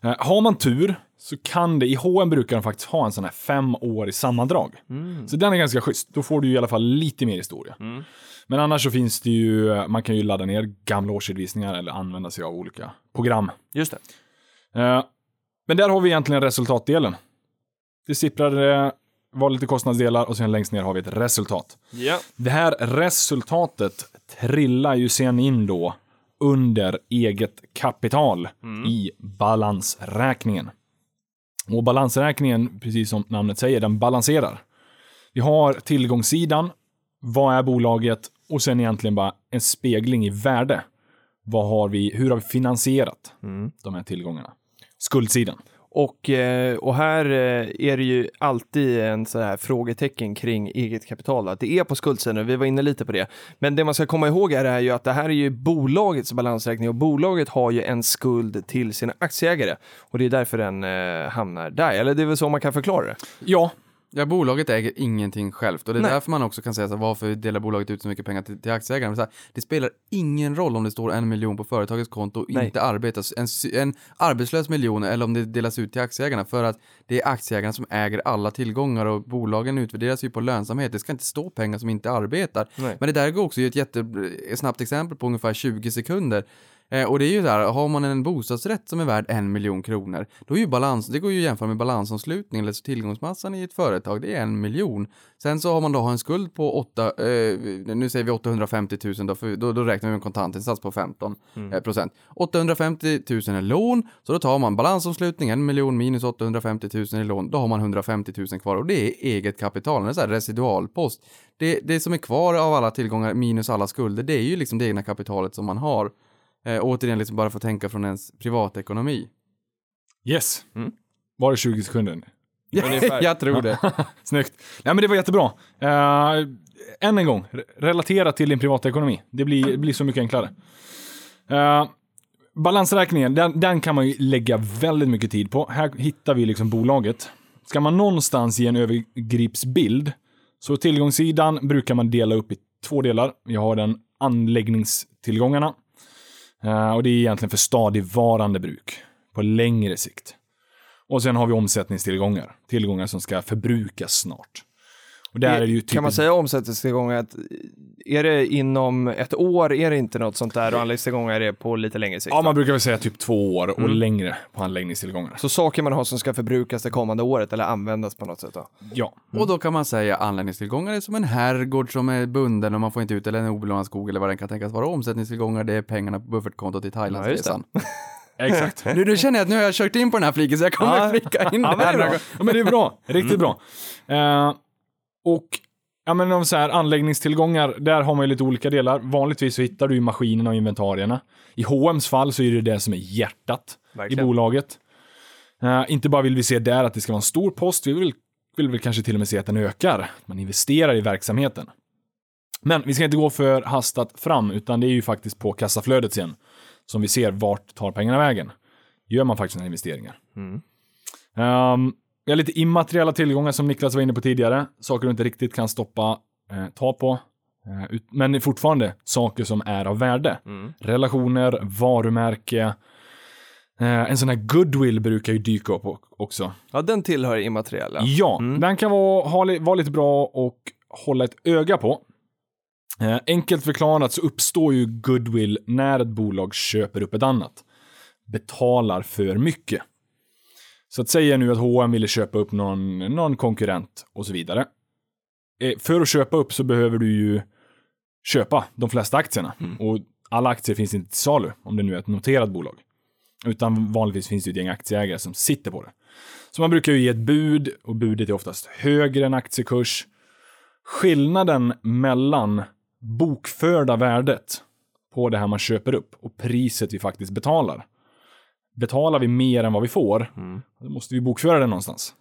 Eh, har man tur så kan det, i H&M brukar de faktiskt ha en sån här fem år i sammandrag. Så den är ganska schysst. Då får du i alla fall lite mer historia. Men annars så finns det ju, man kan ju ladda ner gamla årsredovisningar eller använda sig av olika program. Just det. Eh, Men där har vi egentligen resultatdelen. Det sipprar, eh, var lite kostnadsdelar och sen längst ner har vi ett resultat. Ja. Det här resultatet trillar ju sen in då under eget kapital i balansräkningen. Och balansräkningen, precis som namnet säger, den balanserar. Vi har tillgångssidan, vad är bolaget och sen egentligen bara en spegling i värde. Vad har vi, hur har vi finansierat de här tillgångarna? Skuldsidan. Och, eh, och här eh, är det ju alltid en så här frågetecken kring eget kapital. Att det är på skuldsidan, vi var inne lite på det. Men det man ska komma ihåg här är ju att det här är ju bolagets balansräkning och bolaget har ju en skuld till sina aktieägare. Och det är därför den eh, hamnar där. Eller det är väl så man kan förklara det. Ja, Ja, bolaget äger ingenting självt och det är Nej. därför man också kan säga så här, varför delar bolaget ut så mycket pengar till, till aktieägarna? Här, det spelar ingen roll om det står en miljon på företagets konto och Nej. inte arbetas. En, en arbetslös miljon eller om det delas ut till aktieägarna för att det är aktieägarna som äger alla tillgångar och bolagen utvärderas ju på lönsamhet. Det ska inte stå pengar som inte arbetar. Nej. Men det där går också i ett jättesnabbt exempel på ungefär 20 sekunder. Eh, och det är ju där, har man en bostadsrätt som är värd en miljon kronor, då är ju balans, det går ju att jämföra med balansomslutning eller så tillgångsmassan i ett företag, det är en miljon. Sen så har man då en skuld på åtta, eh, nu säger vi 850 000 då, för då, då räknar vi med en kontantinsats på 15 eh, procent. 850 000 är lån, så då tar man balansomslutning, en miljon minus 850 000 i lån, då har man 150 000 kvar och det är eget kapital, en sån här residualpost. Det, det som är kvar av alla tillgångar minus alla skulder, det är ju liksom det egna kapitalet som man har. Eh, återigen, liksom bara för att tänka från ens privatekonomi. yes. Var det 20 sekunder? jag tror det. Snyggt. Nej, men det var jättebra. Uh, än en gång, re- relatera till din privatekonomi. Det blir, det blir så mycket enklare. Uh, balansräkningen, den, den kan man ju lägga väldigt mycket tid på. Här hittar vi liksom bolaget. Ska man någonstans ge en övergripsbild, så tillgångssidan brukar man dela upp i två delar. Vi har den anläggningstillgångarna. Eh, och det är egentligen för stadigvarande bruk på längre sikt. Och sen har vi omsättningstillgångar. Tillgångar som ska förbrukas snart. Och där är det ju typ Kan man säga omsättningstillgångar att är det inom ett år, är det inte något sånt där och anläggningstillgångar är det på lite längre sikt? Ja, man brukar väl säga typ två år och längre på anläggningstillgångar. Så saker man har som ska förbrukas det kommande året eller användas på något sätt då? Ja. Och då kan man säga anläggningstillgångar är som en herrgård som är bunden och man får inte ut eller en obelånad skog eller vad den kan tänkas vara. Omsättningstillgångar, det är pengarna på buffertkontot i Thailandsresan. Exakt. nu, nu känner jag att nu har jag kört in på den här fliken så jag kommer Ja. flika in Ja, men det är bra. Ja, men det är bra. Riktigt bra. Eh, och ja, men de så här anläggningstillgångar, där har man ju lite olika delar. Vanligtvis så hittar du ju maskinerna och inventarierna. I H&M's fall så är det det som är hjärtat Verkligen. i bolaget. Eh, inte bara vill vi se där att det ska vara en stor post, vi vill, vill väl kanske till och med se att den ökar. Man investerar i verksamheten. Men vi ska inte gå för hastat fram, utan det är ju faktiskt på kassaflödet sen som vi ser vart tar pengarna vägen. Gör man faktiskt sina investeringar. Ehm, vi har lite immateriella tillgångar som Niklas var inne på tidigare. Saker du inte riktigt kan stoppa eh, ta på. Eh, ut- men fortfarande saker som är av värde. Relationer, varumärke. Eh, en sån här goodwill brukar ju dyka upp också. Ja, den tillhör immateriella. Ja, den kan vara, ha, vara lite bra och hålla ett öga på. Eh, enkelt förklarat så uppstår ju goodwill när ett bolag köper upp ett annat. Betalar för mycket. Så att säga nu att H&M ville köpa upp någon, någon konkurrent och så vidare. Eh, för att köpa upp så behöver du ju köpa de flesta aktierna. Och alla aktier finns inte till salu, om det nu är ett noterat bolag. Utan vanligtvis finns det ju ett gäng aktieägare som sitter på det. Så man brukar ju ge ett bud och budet är oftast högre än aktiekurs. Skillnaden mellan bokförda värdet på det här man köper upp och priset vi faktiskt betalar. Betalar vi mer än vad vi får, då måste vi bokföra det någonstans.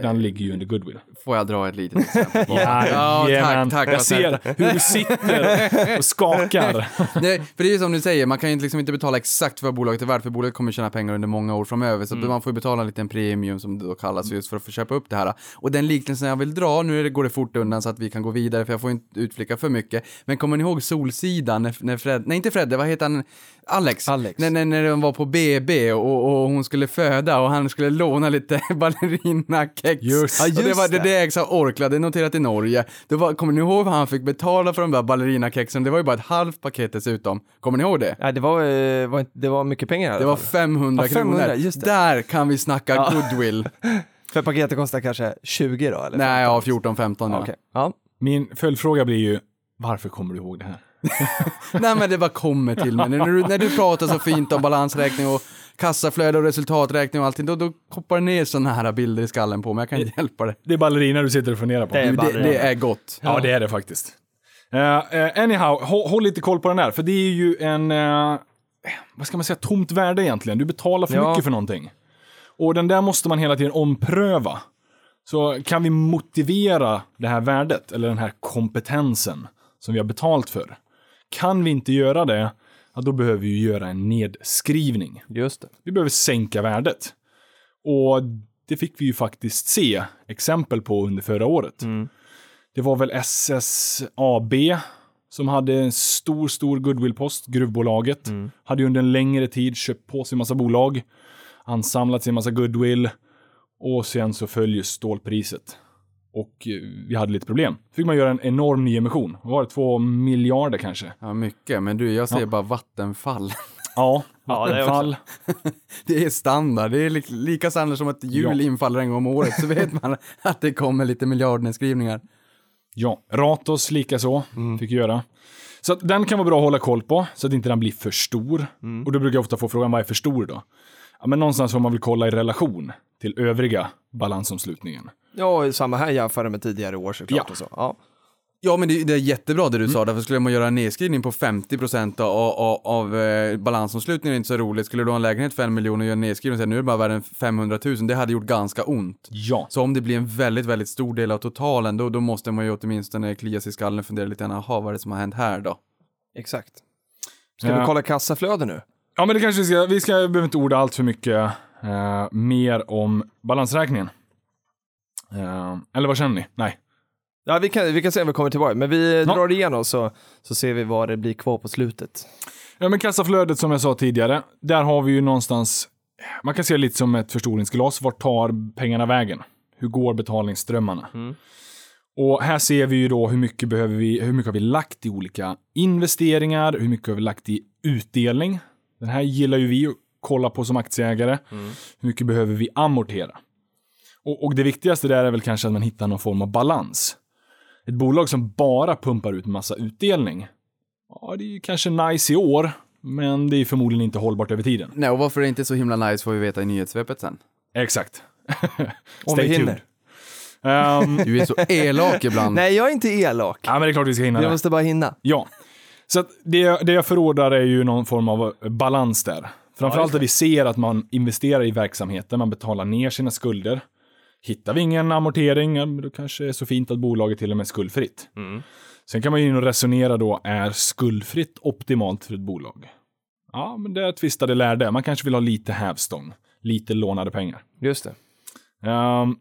Den ligger ju under goodwill. Får jag dra ett litet exempel? på? Jajamän. tack, tack. Jag ser hur du sitter och skakar. Nej, för det är ju som du säger, man kan ju liksom inte betala exakt för vad bolaget är värt, för bolaget kommer tjäna pengar under många år framöver, så att man får ju betala en liten premium som det då kallas just för att få köpa upp det här. Och den liknelsen jag vill dra, nu går det fort undan så att vi kan gå vidare, för jag får inte utflicka för mycket, men kommer ni ihåg Solsidan när, när Fred, nej inte Fredde, vad heter han, Alex? Alex. När, när, när de var på BB och, och hon skulle föda och han skulle låna lite ballerinakex. Just. Ja, och det just var det, det. ägs av Orkla, det är noterat i Norge. Det var, kommer ni ihåg vad han fick betala för de där ballerinakexen? Det var ju bara ett halvt paket dessutom. Kommer ni ihåg det? Nej, det var, eh, var, det var mycket pengar Det var fall. 500, Ja, 500, kronor. just det. Där kan vi snacka Ja. goodwill. För paketet kostar kanske 20 då? Eller Nej, ja, 15? 14-15 ja. Okej. Ja. Min följdfråga blir ju, varför kommer du ihåg det här? Nej men det bara kommer till mig. När du, när du pratar så fint om balansräkning och kassaflöde och resultaträkning och allting, då, då koppar det ner sådana här bilder i skallen på mig. Jag kan inte hjälpa det. Det är ballerina du sitter och funderar på. Det är Det, det är gott. Ja, det är det faktiskt. Uh, uh, anyhow, håll, håll lite koll på den där, för det är ju en, eh, vad ska man säga, tomt värde egentligen. Du betalar för Ja. mycket för någonting. Och den där måste man hela tiden ompröva. Så kan vi motivera det här värdet, eller den här kompetensen som vi har betalt för. Kan vi inte göra det, ja, då behöver vi göra en nedskrivning. Just det. Vi behöver sänka värdet. Och det fick vi ju faktiskt se exempel på under förra året. Det var väl SSAB som hade en stor, stor goodwillpost, gruvbolaget. Hade ju under en längre tid köpt på sig massa bolag, ansamlat sig massa goodwill och sen så följer stålpriset. Och eh, vi hade lite problem. fick man göra en enorm nyemission. Vad var det? Två miljarder kanske? Ja, mycket. Men du, jag ser Ja. bara vattenfall. Ja, Ja, det är Vattenfall. Det är standard. Det är li lika standard som att jul Ja. infaller en gång om året, så vet man att det kommer lite miljardnedskrivningar. Ja, Ratos likaså fick göra. Så att den kan vara bra att hålla koll på, så att inte den blir för stor. Och då brukar jag ofta få frågan, vad är för stor då? Ja, men någonstans får man väl kolla i relation till övriga balansomslutningen. Ja, samma här jämfört med tidigare år såklart. Ja. Och så. Ja. Ja, men det, det är jättebra det du sa, därför skulle man göra en nedskrivning på 50% av, av, av eh, balansomslutningen är inte så roligt. Skulle du ha en lägenhet för en miljon och göra en nedskrivning och säga nu är det bara värd en 500 000, det hade gjort ganska ont. Ja, Så om det blir en väldigt, väldigt stor del av totalen, då, då måste man ju åtminstone klia sig i skallen och fundera lite grann, jaha, vad är det som har hänt här då? Exakt. Ska Ja. vi kolla kassaflöde nu? ja men det kanske vi ska, vi ska, behöver inte orda allt för mycket eh, mer om balansräkningen. Eh, eller vad känner ni? Nej. Ja, vi kan, vi kan se om vi kommer tillbaka, men vi Ja. drar igenom så, så ser vi vad det blir kvar på slutet. Ja, men kassaflödet som jag sa tidigare, där har vi ju någonstans, man kan se lite som ett förstoringsglas. Vart tar pengarna vägen? Hur går betalningsströmmarna? Och här ser vi ju då hur mycket, behöver vi, hur mycket har vi lagt i olika investeringar, hur mycket har vi lagt i utdelning. Den här gillar ju vi att kolla på som aktieägare. Hur mycket behöver vi amortera? Och, och det viktigaste där är väl kanske att man hittar någon form av balans. Ett bolag som bara pumpar ut massa utdelning, Ja, det är ju kanske nice i år, men det är förmodligen inte hållbart över tiden. Nej, och varför det inte är så himla nice får vi veta i nyhetssvepet sen. Exakt. Om vi hinner. Ehm, Du är så elak ibland. Nej, jag är inte elak. ja, men det är klart vi ska hinna Jag det. måste bara hinna. Ja. Så att det, det jag förordar är ju någon form av balans där. Framförallt Ja, att vi ser att man investerar i verksamheten, man betalar ner sina skulder. Hittar vi ingen amortering, då kanske det är så fint att bolaget till och med är skuldfritt. Sen kan man ju in och resonera då, är skuldfritt optimalt för ett bolag? Ja, men det är tvistade lärde. Man kanske vill ha lite hävstång, lite lånade pengar. Just det. Ehm,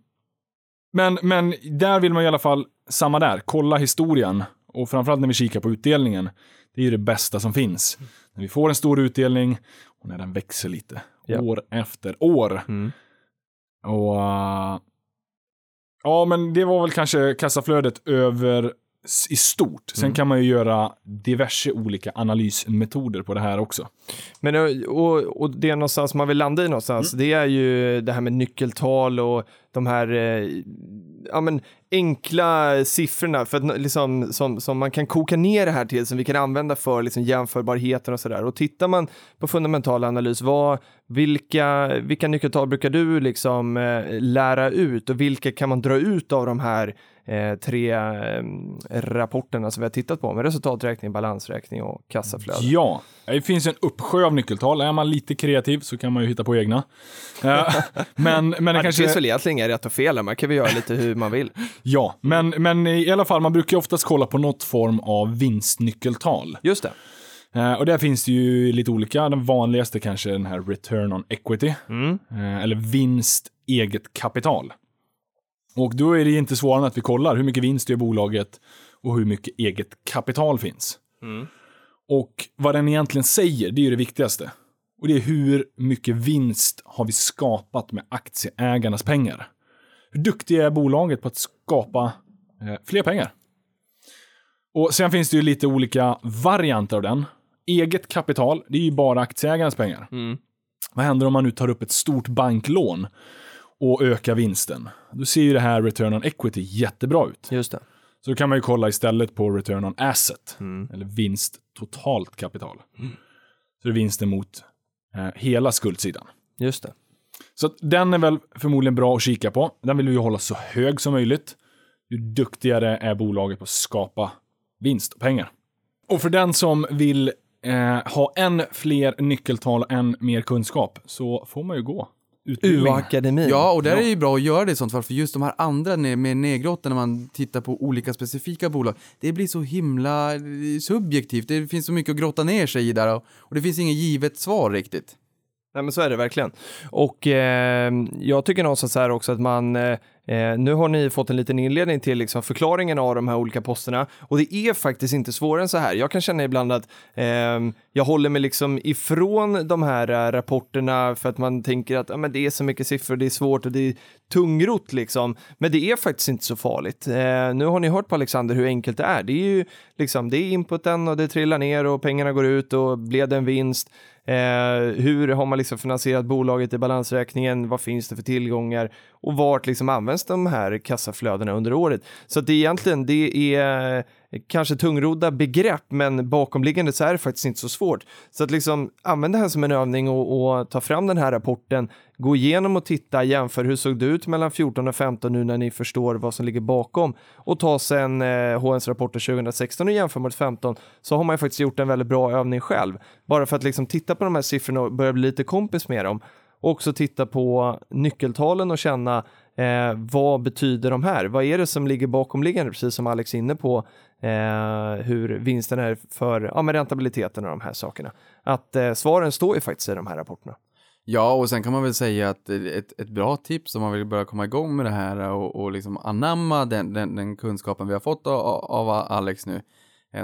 men, men där vill man i alla fall samma där, kolla historien. Och framförallt när vi kikar på utdelningen. Det är ju det bästa som finns. När vi får en stor utdelning och när den växer lite. Ja. År efter år. Mm. Och... eh, ja, men det var väl kanske kassaflödet över i stort. Sen Mm. kan man ju göra diverse olika analysmetoder på det här också. Men och, och det någonstans man vill landa i någonstans, det är ju det här med nyckeltal och de här eh, ja, men enkla siffrorna för att, liksom, som, som man kan koka ner det här till, som vi kan använda för liksom, jämförbarheten och sådär. Och tittar man på fundamental analys, vad, vilka, vilka nyckeltal brukar du liksom eh, lära ut och vilka kan man dra ut av de här eh, tre eh, rapporterna som vi har tittat på med resultaträkning, balansräkning och kassaflöde? Ja, det finns en uppsjö av nyckeltal. Är man lite kreativ så kan man ju hitta på egna. Eh, men, men det Ja, det kanske... finns väl egentligen inga rätt och fel, man kan väl göra lite hur man vill. Ja, men, men i alla fall, man brukar ju oftast kolla på något form av vinstnyckeltal. Just det. Och där finns det ju lite olika. Den vanligaste kanske är den här return on equity. Mm. Eller vinst eget kapital. Och då är det inte svårare än att vi kollar hur mycket vinst gör bolaget och hur mycket eget kapital finns. Mm. Och vad den egentligen säger, det är ju det viktigaste. Och det är hur mycket vinst har vi skapat med aktieägarnas pengar. Hur duktiga är bolaget på att skapa eh, fler pengar? Och sen finns det ju lite olika varianter av den. Eget kapital, det är ju bara aktieägarnas pengar. Mm. Vad händer om man nu tar upp ett stort banklån och ökar vinsten? Då ser ju det här return on equity jättebra ut. Just det. Så då kan man ju kolla istället på return on asset, Mm. eller vinst totalt kapital. Så det är vinsten mot eh, hela skuldsidan. Just det. Så den är väl förmodligen bra att kika på. Den vill vi ju hålla så hög som möjligt. Ju duktigare är bolaget på att skapa vinst och pengar. Och för den som vill eh, ha än fler nyckeltal och än mer kunskap så får man ju gå utbildning. UA-akademin. Ja, och där är det ju bra att göra det i sånt fall, för just de här andra med nedgråten när man tittar på olika specifika bolag, det blir så himla eh, subjektivt. Det finns så mycket att grotta ner sig i där och, och det finns inget givet svar riktigt. Nej men så är det verkligen. Och eh, jag tycker någonstans här också att man, eh, eh, nu har ni fått en liten inledning till liksom förklaringen av de här olika posterna och det är faktiskt inte svårare än så här. Jag kan känna ibland att eh, jag håller mig liksom ifrån de här eh, rapporterna för att man tänker att ah, men det är så mycket siffror, det är svårt och det är tungrot liksom. Men det är faktiskt inte så farligt. Eh, nu har ni hört på Alexander hur enkelt det är. Det är ju liksom, det är inputen och det trillar ner och pengarna går ut och blev det en vinst? Eh, hur har man liksom finansierat bolaget i balansräkningen? Vad finns det för tillgångar? Och vart liksom används de här kassaflödena under året? Så att det är egentligen, det är eh, kanske tungrodda begrepp, men bakomliggande så är det faktiskt inte så svårt. Så att liksom använda det här som en övning och, och ta fram den här rapporten, gå igenom och titta, jämför hur såg det ut mellan 14 och 15 nu när ni förstår vad som ligger bakom och ta sen eh, HNs rapporter 2016 och jämför mot 15 så har man ju faktiskt gjort en väldigt bra övning själv. Bara för att liksom titta på de här siffrorna och börja bli lite kompis med dem. Och också titta på nyckeltalen och känna eh, vad betyder de här? Vad är det som ligger bakomliggande? Precis som Alex är inne på eh, hur vinsten är för ja, med rentabiliteten och de här sakerna. Att eh, svaren står ju faktiskt i de här rapporterna. Ja, och sen kan man väl säga att ett, ett bra tips om man vill börja komma igång med det här och, och liksom anamma den, den, den kunskapen vi har fått av, av Alex nu, eh,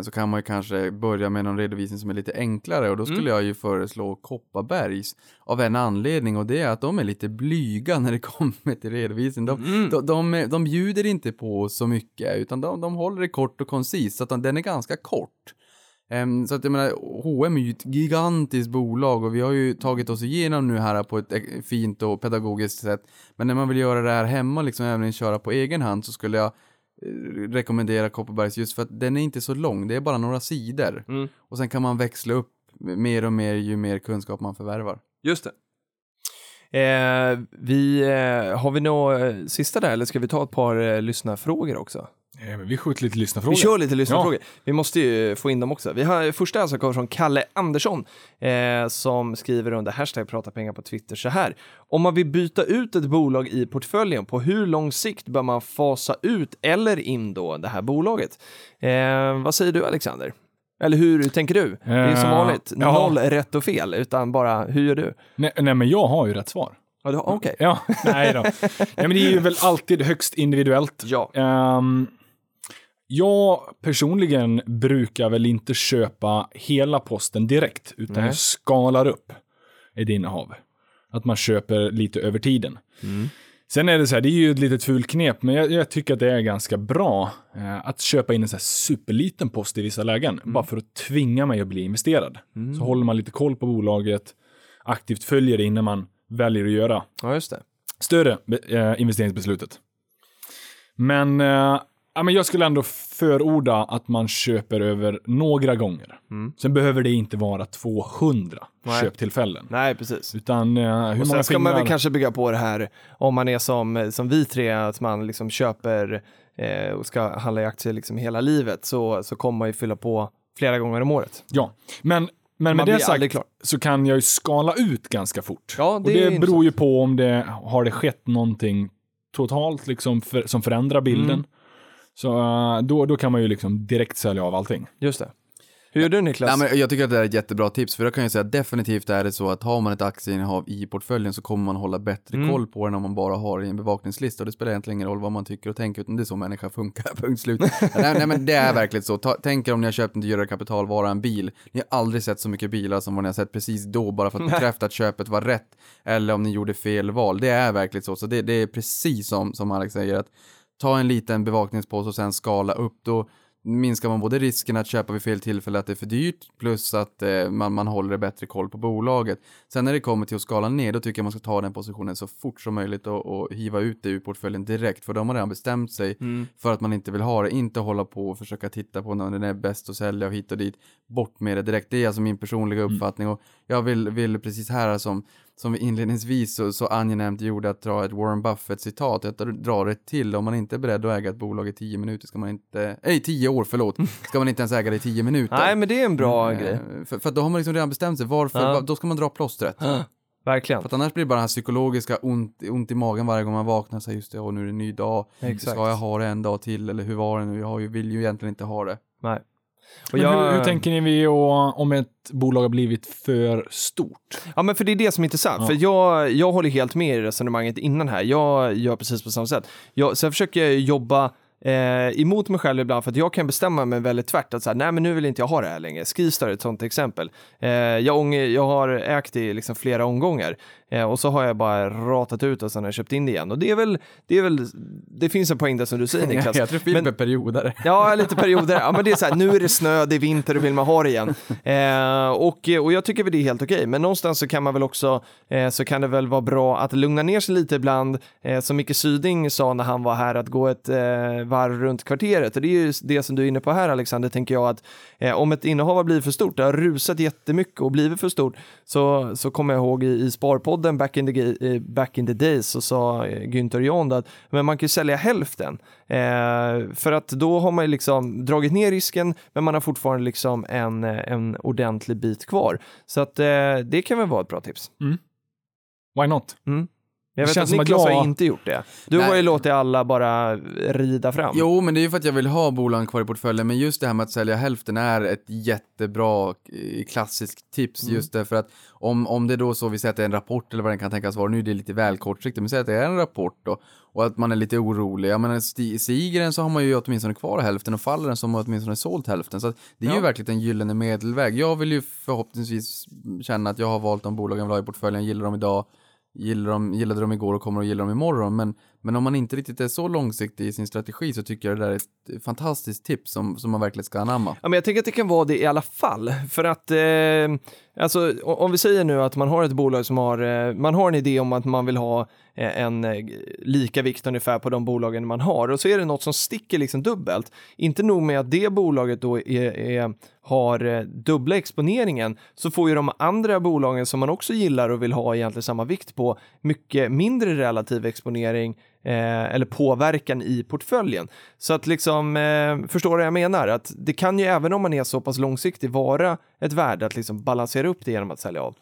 så kan man ju kanske börja med någon redovisning som är lite enklare och då skulle jag ju föreslå Kopparbergs av en anledning och det är att de är lite blyga när det kommer till redovisning. De, de, de, de bjuder inte på så mycket utan de, de håller det kort och koncist så att de, den är ganska kort. Ehm, så att jag menar, H&M är ju ett gigantiskt bolag och vi har ju tagit oss igenom nu här på ett eh, fint och pedagogiskt sätt. Men när man vill göra det här hemma, liksom även köra på egen hand, så skulle jag eh, rekommendera Kopparbergs just för att den är inte så lång, det är bara några sidor. Mm. Och sen kan man växla upp mer och mer ju mer kunskap man förvärvar. Just det. Eh, vi, eh, har vi något eh, sista där eller ska vi ta ett par eh, lyssnarfrågor också? Eh, vi skjuter lite lyssnarfrågor. Vi kör lite lyssnarfrågor. Vi måste ju få in dem också. Vi har första alltså kommer från Kalle Andersson eh, som skriver under hashtag prata pengar på Twitter så här. Om man vill byta ut ett bolag i portföljen, på hur lång sikt bör man fasa ut eller in då det här bolaget? Eh, vad säger du Alexander? Eller hur tänker du? Det är som Eh, vanligt, ja. noll rätt och fel, utan bara hur gör du? Nej, nej, men jag har ju rätt svar. Ja, Okej. Ja, nej då. nej, men det är ju väl alltid högst individuellt. Ja. Ehm, Jag personligen brukar väl inte köpa hela posten direkt, utan Nej. jag skalar upp ett innehav. Att man köper lite över tiden. Sen är det så här, det är ju ett litet fult knep, men jag, jag tycker att det är ganska bra eh, att köpa in en så här superliten post i vissa lägen, bara för att tvinga mig att bli investerad. Så håller man lite koll på bolaget, aktivt följer det innan man väljer att göra Ja, just det. större eh, investeringsbeslutet. Men, eh, ja, men jag skulle ändå förorda att man köper över några gånger. Sen behöver det inte vara 200 Nej. köptillfällen. Nej, precis. Utan eh, hur Och sen ska man väl fingrar- kanske bygga på det här om man är som, som vi tre, att man liksom köper eh, och ska handla i aktier liksom hela livet så, så kommer man ju fylla på flera gånger om året. Ja, men, men med det sagt så kan jag ju skala ut ganska fort. Ja, och det det är beror ju på om det har det skett någonting totalt liksom för, som förändrar bilden. Mm. Så eh, då, då kan man ju liksom direkt sälja av allting. Just det. Hur gör du Niklas? Nej, men jag tycker att det är ett jättebra tips, för jag kan ju säga att definitivt är det så att har man ett aktieinnehav i portföljen så kommer man hålla bättre Mm. koll på den om man bara har det i en bevakningslista och det spelar egentligen ingen roll vad man tycker och tänker utan det är så människa funkar, punkt slut. nej, nej men det är verkligen så, Ta, tänk er om ni har köpt en dyrare kapitalvara, en bil, ni har aldrig sett så mycket bilar som vad ni har sett precis då bara för att bekräfta att köpet var rätt eller om ni gjorde fel val, det är verkligen så, så det, det är precis som, som Alex säger att ta en liten bevakningspåse och sen skala upp, då minskar man både risken att köpa vid fel tillfälle att det är för dyrt plus att eh, man, man håller bättre koll på bolaget. Sen när det kommer till att skala ner då tycker jag man ska ta den positionen så fort som möjligt och, och hiva ut det ur portföljen direkt för de har redan bestämt sig för att man inte vill ha det. Inte hålla på och försöka titta på när den är bäst att sälja och hit och dit. Bort med det direkt. Det är alltså min personliga uppfattning och jag vill, vill precis här som som vi inledningsvis så, så angenämt gjorde att dra ett Warren Buffett-citat, att dra det till. Om man inte är beredd att äga ett bolag i tio minuter ska man inte, nej tio år förlåt, ska man inte ens äga det i tio minuter. Nej, men det är en bra Eh, grej. För, för då har man liksom redan bestämt sig, varför, Ja. då ska man dra plåstret. Verkligen. För att annars blir det bara det här psykologiska ont, ont i magen varje gång man vaknar och säger just det, och nu är det en ny dag, Exakt. ska jag ha det en dag till eller hur var det nu, jag vill ju egentligen inte ha det. Nej. Jag, hur, hur tänker ni om ett bolag har blivit för stort? Ja, men för det är det som är intressant. Ja. För jag, jag håller helt med i resonemanget innan här. Jag gör precis på samma sätt. Jag, sen försöker jag jobba eh, emot mig själv ibland för att jag kan bestämma mig väldigt tvärt att så här, nej men nu vill inte jag ha det här längre. Skistar är ett sånt exempel. Eh, jag, ång, jag har ägt i liksom flera omgångar eh, och så har jag bara ratat ut och sen har jag köpt in det igen. Och det är väl, det är väl, det finns en poäng där som du säger Niklas. jag tror Filip är periodare. Ja, lite perioder. Ja, men det är så här, nu är det snö, det är vinter, då vill man ha det igen. Eh, och, och jag tycker väl det är helt okej, men någonstans så kan man väl också, eh, så kan det väl vara bra att lugna ner sig lite ibland, eh, som Micke Syding sa när han var här, att gå ett eh, varv runt kvarteret. Och det är ju det som du är inne på här Alexander, tänker jag att eh, om ett innehav har blivit för stort, det har rusat jättemycket och blivit för stort, så, så kommer jag ihåg i, i Sparpodden back in the, eh, back in the days så sa eh, Günther John att men man kan ju sälja hälften. Eh, för att då har man ju liksom dragit ner risken men man har fortfarande liksom en, eh, en ordentlig bit kvar. Så att eh, det kan väl vara ett bra tips. Why not? Jag vet att Niklas jag- har inte gjort det. Du Nej. har ju låtit alla bara rida fram. Jo, men det är ju för att jag vill ha bolagen kvar i portföljen, men just det här med att sälja hälften är ett jättebra eh, klassiskt tips, Mm. just därför att om, om det då så, vi säger att det är en rapport eller vad den kan tänkas vara, nu är det lite väl kortsiktigt, men säg att det är en rapport då, och att man är lite orolig, ja men sti- stiger den så har man ju åtminstone kvar hälften och faller den så har man åtminstone sålt hälften, så att det är ju Ja. verkligen en gyllene medelväg. Jag vill ju förhoppningsvis känna att jag har valt de bolagen jag vill ha i portföljen, gillar dem idag, gillar de, gillade dem igår och kommer att gilla dem imorgon. Men, men om man inte riktigt är så långsiktig i sin strategi så tycker jag det där är ett fantastiskt tips som, som man verkligen ska anamma. Ja, men jag tänker att det kan vara det i alla fall. För att, eh, alltså, om vi säger nu att man har ett bolag som har, eh, man har en idé om att man vill ha Eh, en eh, lika vikt ungefär på de bolagen man har och så är det något som sticker liksom dubbelt. Inte nog med att det bolaget då är, är, har eh, dubbla exponeringen så får ju de andra bolagen som man också gillar och vill ha egentligen samma vikt på mycket mindre relativ exponering eh, eller påverkan i portföljen. Så att liksom, eh, förstår du vad jag menar? Att det kan ju även om man är så pass långsiktig vara ett värde att liksom balansera upp det genom att sälja av.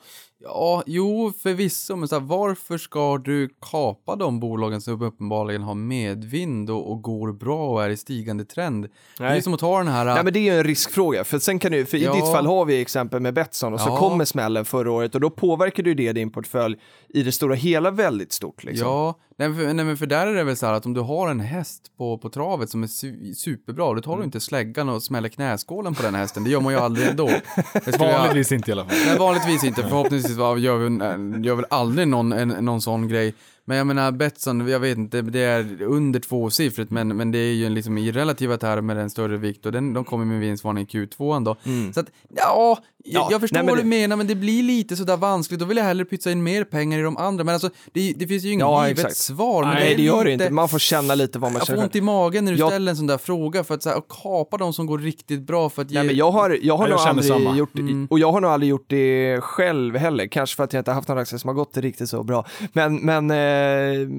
Ja, jo, förvisso, men så här, varför ska du kapa de bolagen som uppenbarligen har medvind och, och går bra och är i stigande trend? Det är Nej. ju som att ta den här... Nej men det är ju en riskfråga, för sen kan du, för Ja. i ditt fall har vi exempel med Betsson och så Ja. kommer smällen förra året och då påverkar du det din portfölj i det stora hela väldigt stort liksom. Ja, nej, men för, nej, men för där är det väl så här att om du har en häst på, på travet som är su superbra, då tar Mm. du inte släggan och smäller knäskålen på den hästen. Det gör man ju aldrig ändå. Skulle jag- Vanligtvis inte i alla fall. Nej, vanligtvis inte. Förhoppningsvis precis. Vad gör vi, gör väl aldrig någon, en, någon sån grej. Men jag menar, Betsson, jag vet inte, det är under tvåsiffrigt, men, men det är ju en liksom i relativa termer en större vikt och den, de kommer med vinstvarning i Q2 då. Så att, ja, jag, Ja, jag förstår nej, vad du det- menar, men det blir lite sådär vanskligt. Då vill jag hellre pytsa in mer pengar i de andra. Men alltså, det, det finns ju inget Ja, givet exakt. svar. Men Nej, är det gör det lite- inte. Man får känna lite vad man Jag får känner. ont i magen när du Jag- ställer en sån där fråga för att så här, kapa de som går riktigt bra för att ge... Nej, men jag har, jag har Ja, jag nog känner aldrig samma. gjort det, och jag har nog aldrig gjort det själv heller, kanske för att jag inte haft några aktier som har gått riktigt så bra. Men, men, eh,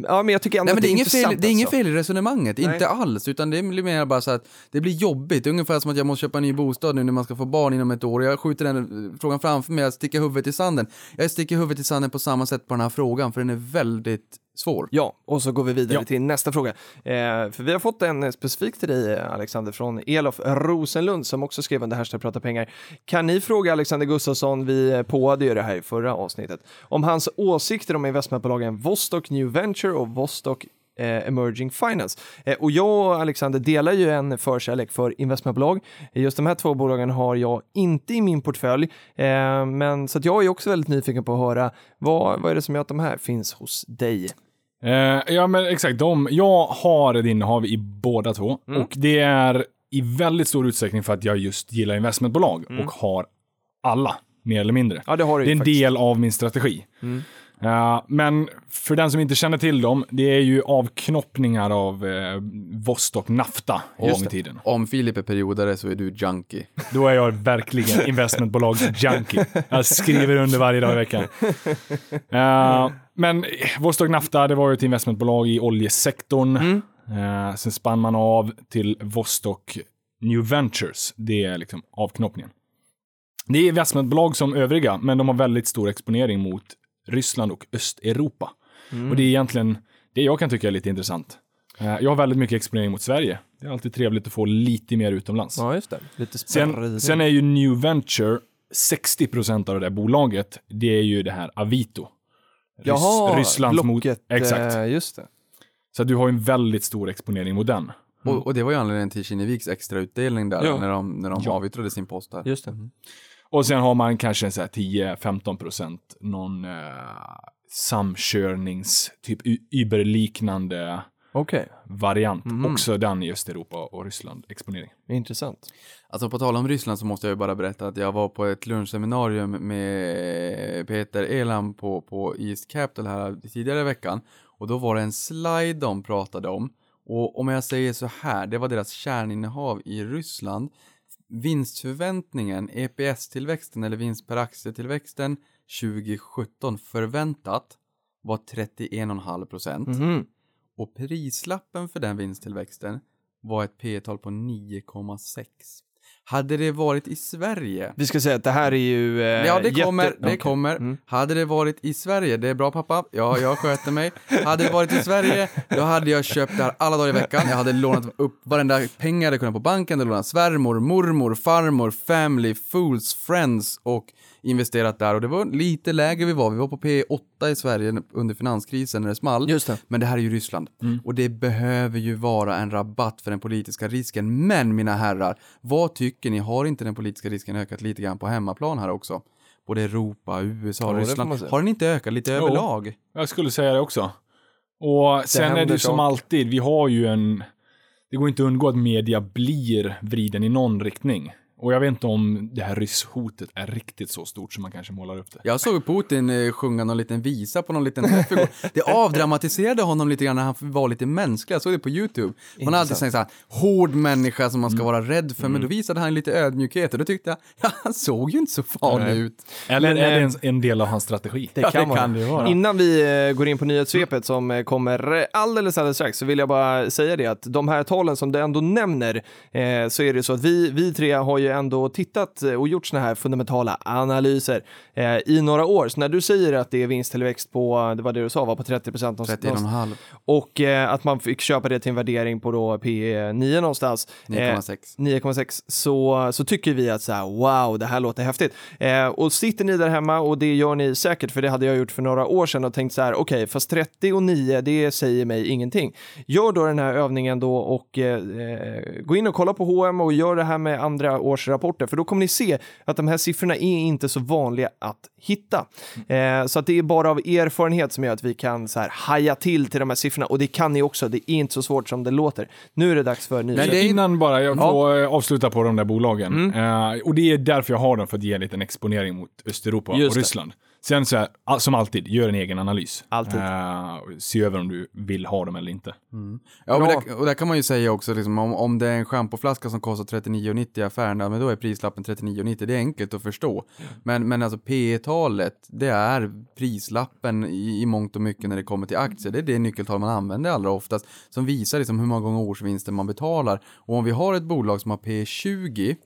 ja, men jag tycker ändå Nej, men det är, inget fel, det är inget alltså. fel i resonemanget, Nej. inte alls, utan det blir mer bara så att det blir jobbigt. Det är ungefär som att jag måste köpa en ny bostad nu när man ska få barn inom ett år. Jag skjuter den eh, frågan framför mig, jag sticker huvudet i sanden. Jag sticker huvudet i sanden på samma sätt på den här frågan, för den är väldigt svår. Ja, och så går vi vidare Ja. till nästa fråga. Eh, för vi har fått en eh, specifik till dig, Alexander, från Elof Rosenlund som också skrev under Hashtag prata pengar. Kan ni fråga Alexander Gustafsson, vi eh, påade ju det här i förra avsnittet, om hans åsikter om investmentbolagen Vostok New Venture och Vostok eh, Emerging Finance. Eh, och jag och Alexander delar ju en förkärlek för investmentbolag. Eh, Just de här två bolagen har jag inte i min portfölj, eh, men så att jag är också väldigt nyfiken på att höra vad, vad är det som gör att de här finns hos dig? Eh, ja, men exakt. De, jag har ett innehav i båda två. Mm. Och det är i väldigt stor utsträckning för att jag just gillar investmentbolag och har alla, mer eller mindre. Mm. Ja, det har du det är en faktiskt. del av min strategi. Mm. Eh, men för den som inte känner till dem, det är ju avknoppningar av eh, Vostok Nafta gång i tiden. Om Filip är periodare så är du junkie. Då är jag verkligen investmentbolags-junkie. Jag skriver under varje dag i veckan. Eh, men Vostok Nafta, det var ju ett investmentbolag i oljesektorn. Eh, sen spann man av till Vostok New Ventures. Det är liksom avknoppningen. Det är investmentbolag som övriga, men de har väldigt stor exponering mot Ryssland och Östeuropa. Och det är egentligen det jag kan tycka är lite intressant. Eh, jag har väldigt mycket exponering mot Sverige. Det är alltid trevligt att få lite mer utomlands. Ja, just det. Lite Sen, sen är ju New Venture, 60% av det där bolaget, det är ju det här Avito. Rys- Jaha, Rysslands blocket, mot... Exakt. eh, just det. Så du har en väldigt stor exponering mot den. Och, och det var ju anledningen till Kinneviks extra utdelning där, Ja. när de, när de Ja. avyttrade sin post här. Just det. Och sen har man kanske en så här 10-15% någon eh, samkörnings, typ Uber-liknande Okej, variant. Mhm. Också den i Östeuropa och Ryssland exponering. intressant. Alltså på tal om Ryssland så måste jag ju bara berätta att jag var på ett lunchseminarium med Peter Elam på, på East Capital här tidigare i veckan. Och då var det en slide de pratade om. Och om jag säger så här, det var deras kärninnehav i Ryssland. Vinstförväntningen, EPS-tillväxten eller vinst per aktietillväxten 2017 förväntat var 31,5 procent. Mhm. Och prislappen för den vinsttillväxten var ett P-tal på 9,6. Hade det varit i Sverige Vi ska säga att det här är ju... Eh, Ja, det kommer, jätte- det Okej. kommer. Mm. Hade det varit i Sverige, det är bra pappa, ja, jag sköter mig. Hade det varit i Sverige, då hade jag köpt det här alla dagar i veckan. Jag hade lånat upp varenda pengar jag hade kunnat på banken, hade lånat svärmor, mormor, farmor, family, fools, friends och investerat där. Och det var lite lägre vi var, vi var på P8 i Sverige under finanskrisen när det small. Just det. Men det här är ju Ryssland. Och det behöver ju vara en rabatt för den politiska risken. Men mina herrar, vad tycker ni? Har inte den politiska risken ökat lite grann på hemmaplan här också? Både Europa, USA, Ja, det Ryssland. Har den inte ökat lite Jo. överlag? Jag skulle säga det också. Och sen är det ju som alltid, vi har ju en... Det går inte att undgå att media blir vriden i någon riktning. Och jag vet inte om det här rysshotet är riktigt så stort som man kanske målar upp det. Jag såg Putin eh, sjunga någon liten visa på någon liten träff igår. Det avdramatiserade honom lite grann när han var lite mänsklig. Jag såg det på YouTube. Man har alltid sagt så här, hård människa som man Mm. ska vara rädd för, men då visade han lite ödmjukhet och då tyckte jag, ja, han såg ju inte så farlig Nej. ut. Eller Men, är det eh, en, en del av hans strategi? Det Ja, kan, det vara. kan det ju vara. Innan vi eh, går in på nyhetssvepet som kommer alldeles, alldeles strax så vill jag bara säga det att de här talen som du ändå nämner eh, så är det så att vi, vi tre har ju ju ändå tittat eh, och gjort såna här fundamentala analyser eh, i några år. Så när du säger att det är vinsttillväxt på, det var det du sa, var på 30 procent 31,5. och eh, att man fick köpa det till en värdering på då P 9 någonstans. Eh, 9,6. 9,6 så, så tycker vi att så här, wow, det här låter häftigt. Eh, och sitter ni där hemma och det gör ni säkert, för det hade jag gjort för några år sedan och tänkt så här, okej, fast 30 och 9, det säger mig ingenting. Gör då den här övningen då och eh, gå in och kolla på H&M och gör det här med andra årsrapporter, för då kommer ni se att de här siffrorna är inte så vanliga att hitta. Eh, så att det är bara av erfarenhet som gör att vi kan så här haja till till de här siffrorna och det kan ni också. Det är inte så svårt som det låter. Nu är det dags för Men nyheter. är- innan bara jag får eh, avsluta på de där bolagen. Mm. Eh, och det är därför jag har dem, för att ge en liten exponering mot Östeuropa Just och det. Sen så här, som alltid, gör en egen analys. Alltid. Eh, se över om du vill ha dem eller inte. Ja, men det, och där kan man ju säga också, liksom, om, om det är en schampoflaska som kostar 39,90 i affären, men då är prislappen 39,90. Det är enkelt att förstå. Men, men alltså P talet det är prislappen i, i mångt och mycket när det kommer till aktier. Det är det nyckeltal man använder allra oftast, som visar liksom hur många gånger årsvinsten man betalar. Och om vi har ett bolag som har P20,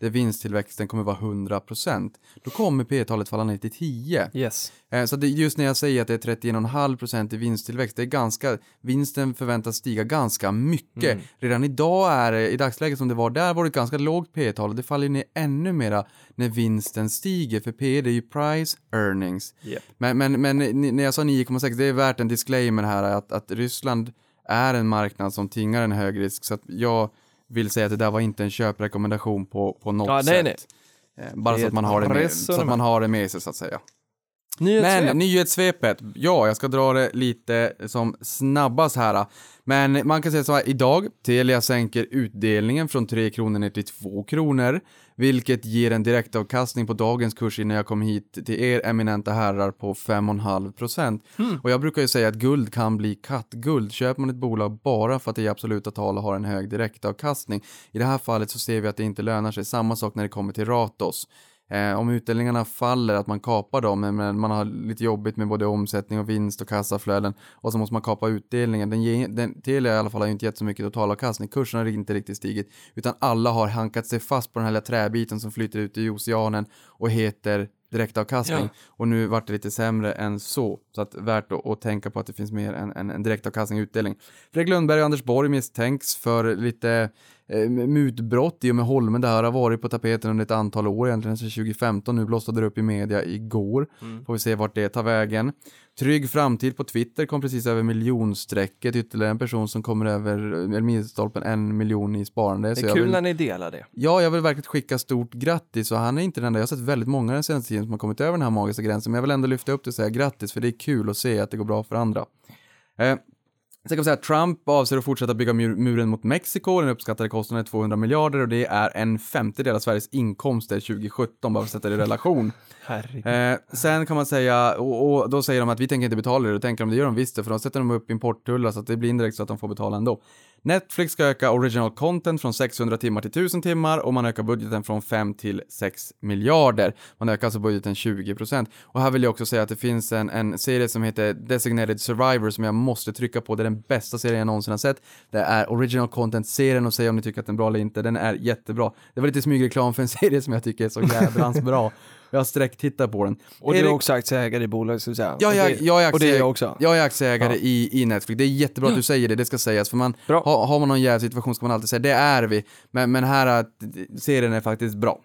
där vinsttillväxten kommer vara 100%, då kommer P-talet falla ner till 10. Yes. Eh, Så det, just när jag säger att det är 31,5% i vinsttillväxt, det är ganska, vinsten förväntas stiga ganska mycket. Redan idag är det, i dagsläget som det var där, var det ett ganska lågt P tal och det faller ner ännu mera när vinsten stiger, för P det är ju price earnings. Yep. Men, men, men när jag sa 9,6, det är värt en disclaimer här att, att Ryssland är en marknad som tingar en hög risk, så att jag vill säga att det där var inte en köprekommendation på, på något Ja, nej, sätt. nej. Eh, Bara så att, man har det med, så att man har det med sig så att säga. Nyhetssvep. Men nyhetssvepet, ja, jag ska dra det lite som snabbast här. Men man kan säga så här, idag, Telia sänker utdelningen från 3 kronor ner till 2 kronor, vilket ger en direktavkastning på dagens kurs innan jag kom hit till er eminenta herrar på 5,5 procent. Och jag brukar ju säga att guld kan bli kattguld. Köper man ett bolag bara för att det i absoluta tal har en hög direktavkastning. I det här fallet så ser vi att det inte lönar sig. Samma sak när det kommer till Ratos. Eh, om utdelningarna faller, att man kapar dem, men- man har lite jobbigt med både omsättning och vinst och kassaflöden och så måste man kapa utdelningen. Den, ger, den, Telia i alla fall har ju inte gett så mycket totalavkastning, kursen har inte riktigt stigit, utan alla har hankat sig fast på den här lilla träbiten som flyter ut i oceanen och heter direktavkastning. Ja. Och nu vart det lite sämre än så, så att värt att, att tänka på att det finns mer än, än direktavkastning och utdelning. Fredrik Lundberg och Anders Borg misstänks för lite eh, mutbrott i och med Holmen. Det här har varit på tapeten under ett antal år, egentligen sedan 2015. Nu blossade det upp i media igår. Får vi se vart det tar vägen. Trygg framtid på Twitter kom precis över miljonstrecket. Ytterligare en person som kommer över eller milstolpen en miljon i sparande. Det är kul vill- när ni delar det. Ja, jag vill verkligen skicka stort grattis och han är inte den enda. Jag har sett väldigt många den senaste tiden som har kommit över den här magiska gränsen, men jag vill ändå lyfta upp det och säga grattis för det är kul att se att det går bra för andra. Eh, Sen kan vi säga att Trump avser att fortsätta bygga mur muren mot Mexiko. Den uppskattade kostnaden är 200 miljarder och det är en femtedel av Sveriges inkomster 2017, bara för att sätta det i relation. Eh, sen kan man säga, och, och då säger de att vi tänker inte betala det, då tänker de det gör de visst för då sätter de upp importtullar så att det blir indirekt så att de får betala ändå. Netflix ska öka original content från 600 timmar till 1000 timmar och man ökar budgeten från 5 till 6 miljarder. Man ökar alltså budgeten 20%. Och här vill jag också säga att det finns en, en serie som heter Designated Survivor som jag måste trycka på. Det är den bästa serien jag någonsin har sett. Det är original content-serien och säg om ni tycker att den är bra eller inte. Den är jättebra. Det var lite smygreklam för en serie som jag tycker är så jädrans bra. Jag har sträcktittat på den. Och du är också aktieägare i bolaget, ska vi säga. Ja, jag, jag, är Och det är aktieägare, jag också. jag är aktieägare i, i Netflix. Det är jättebra att du säger det, det ska sägas. För man, ha, har man någon jävla situation ska man alltid säga det är vi. Men, men här serien är faktiskt bra.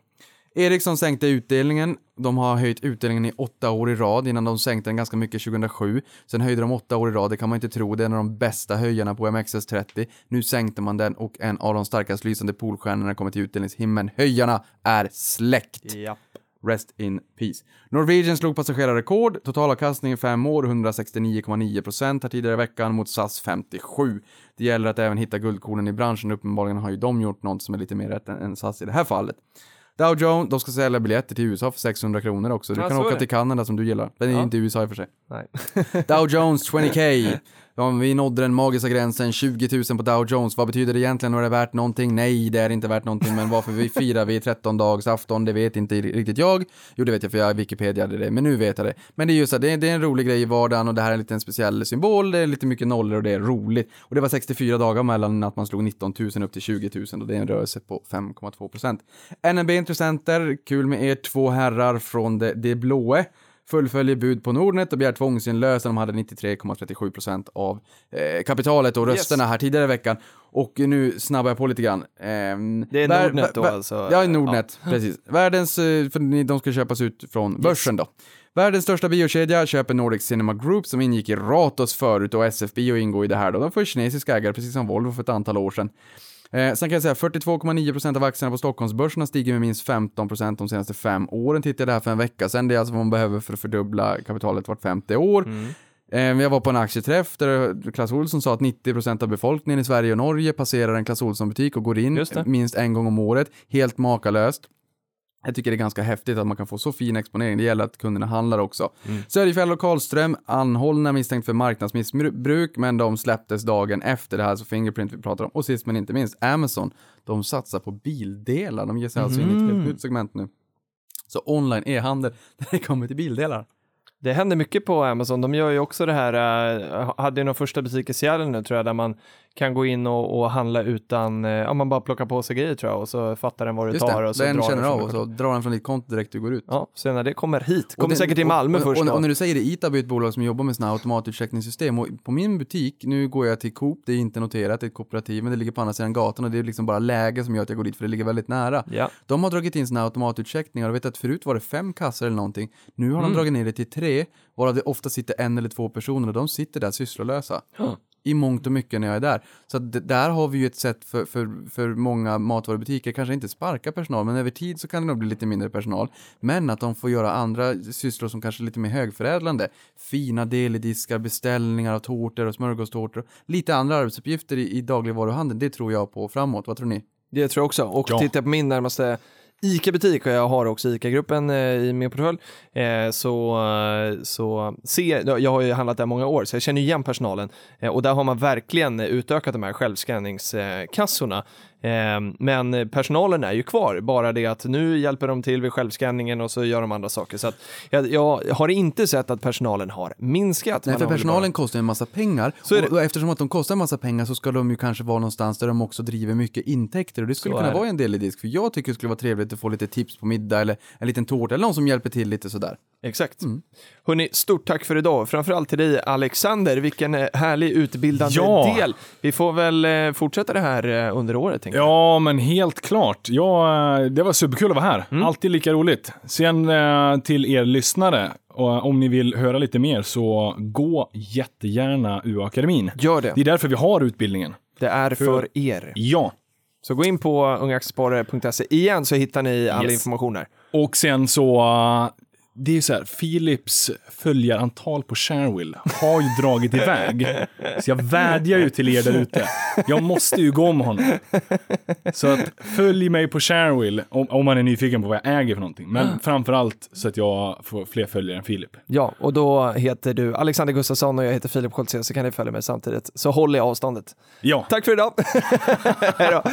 Ericsson sänkte utdelningen. De har höjt utdelningen i åtta år i rad innan de sänkte den ganska mycket 2007. Sen höjde de åtta år i rad, det kan man inte tro. Det är en av de bästa höjarna på MXS30. Nu sänkte man den och en av de starkast lysande polstjärnorna kommer till utdelningshimlen. Höjarna är släckt. Japp. Rest in peace. Norwegian slog passagerarrekord, totalavkastning i fem år 169,9% här tidigare i veckan mot SAS 57. Det gäller att även hitta guldkornen i branschen, uppenbarligen har ju de gjort något som är lite mer rätt än, SAS i det här fallet. Dow Jones, de ska sälja biljetter till USA för 600 kronor också. Du Ja, kan åka till Kanada som du gillar. Den är Ja. inte i USA i och för sig. Nej. Dow Jones 20K Ja, vi nådde den magiska gränsen, 20 000 på Dow Jones. Vad betyder det egentligen? Var det värt någonting? Nej, det är inte värt någonting. Men varför vi firar vi 13 dags afton, det vet inte riktigt jag. Jo, det vet jag för jag Wikipedia det, men nu vet jag det. Men det är just så, det är, det är en rolig grej i vardagen och det här är en liten speciell symbol. Det är lite mycket nollor och det är roligt. Och det var 64 dagar mellan att man slog 19 000 upp till 20 000 och det är en rörelse på 5,2 procent. NNB Intressenter, kul med er två herrar från det, det blåe fullföljer bud på Nordnet och begär tvångsinlösen. De hade 93,37 procent av eh, kapitalet och rösterna här tidigare i veckan. Och nu snabbar jag på lite grann. Ehm, Det är vär- Nordnet då alltså? Ja, Nordnet, precis. Världens, eh, för de ska köpas ut från börsen då. Världens största biokedja köper Nordic Cinema Group som ingick i Ratos förut och SF Bio ingår i det här då. De får kinesiska ägare, precis som Volvo för ett antal år sedan. Eh, sen kan jag säga 42,9% av aktierna på Stockholmsbörsen har stigit med minst 15% de senaste fem åren. Tittade jag här för en vecka sedan. Det är alltså vad man behöver för att fördubbla kapitalet vart femte år. Eh, jag var på en aktieträff där Clas Ohlson sa att 90% av befolkningen i Sverige och Norge passerar en Clas Ohlson-butik och går in minst en gång om året. Helt makalöst. Jag tycker det är ganska häftigt att man kan få så fin exponering. Det gäller att kunderna handlar också. Mm. Söderfjäll och Karlström anhållna misstänkt för marknadsmissbruk, men de släpptes dagen efter det här, så Fingerprint vi pratar om. Och sist men inte minst, Amazon. De satsar på bildelar. De ger sig alltså in i ett helt nytt segment nu. Så online e-handel, när det kommer till bildelar. Det händer mycket på Amazon. De gör ju också det här, äh, hade ju någon första butik i Seattle nu tror jag, där man kan gå in och, och handla utan, äh, ja man bara plockar på sig grejer tror jag och så fattar den vad du Just tar det, och så den drar känner av och så drar den från ditt konto direkt du går ut. Ja, sen när det kommer hit, kommer det- säkert till Malmö och, först och, då. och när du säger det, Itab är ett bolag som jobbar med sådana här automatutcheckningssystem och på min butik, nu går jag till Coop, det är inte noterat, det är ett kooperativ, men det ligger på andra sidan gatan och det är liksom bara läge som gör att jag går dit för det ligger väldigt nära. Ja. De har dragit in sådana här automatutcheckningar och vet att förut var det fem kassor eller någonting. Nu har de dragit ner det till tre, varav det ofta sitter en eller två personer och de sitter där sysslolösa. I mångt och mycket när jag är där. Så där har vi ju ett sätt för, för, för många matvarubutiker, kanske inte sparka personal, men över tid så kan det nog bli lite mindre personal. Men att de får göra andra sysslor som kanske är lite mer högförädlande. Fina delidiskar, beställningar av tårtor och smörgåstårtor. Lite andra arbetsuppgifter i, i dagligvaruhandeln, det tror jag på framåt. Vad tror ni? Det tror jag också. Och Ja. tittar jag på min närmaste ICA-butik och jag har också ICA-gruppen eh, i min portfölj eh, så, eh, så se, jag har ju handlat där många år så jag känner igen personalen och där har man verkligen utökat de här självskanningskassorna. Eh, men personalen är ju kvar, bara det att nu hjälper de till vid självskanningen och så gör de andra saker. Så jag, jag har inte sett att personalen har minskat. Nej, för personalen kostar en massa pengar. Och, och eftersom att de kostar en massa pengar så ska de ju kanske vara någonstans där de också driver mycket intäkter. Och det skulle Så kunna vara en del i disk. För jag tycker det skulle vara trevligt att få lite tips på middag eller en liten tårta eller någon som hjälper till lite sådär. Exakt. Hörni, stort tack för idag. Framförallt till dig Alexander. Vilken eh, härlig utbildande Ja. del. Vi får väl eh, fortsätta det här eh, under året. Tänker jag. Ja, men helt klart. Ja, eh, det var superkul att vara här. Mm. Alltid lika roligt. Sen eh, till er lyssnare, och om ni vill höra lite mer så gå jättegärna UA-akademin. Gör det. Det är därför vi har utbildningen. Det är för er. Ja. Så gå in på ungaaktiesparare.se igen så hittar ni all Yes. information där. Och sen så, eh, det är ju så här, Philips följarantal på Sharewill har ju dragit iväg. Så jag vädjar ju till er där ute. Jag måste ju gå med honom. Så att följ mig på Sharewill om, om man är nyfiken på vad jag äger för någonting. Men framför allt så att jag får fler följare än Filip. Ja, och då heter du Alexander Gustafsson och jag heter Filip Scholtze så kan ni följa mig samtidigt. Så håll i avståndet. Ja. Tack för idag. Hej då.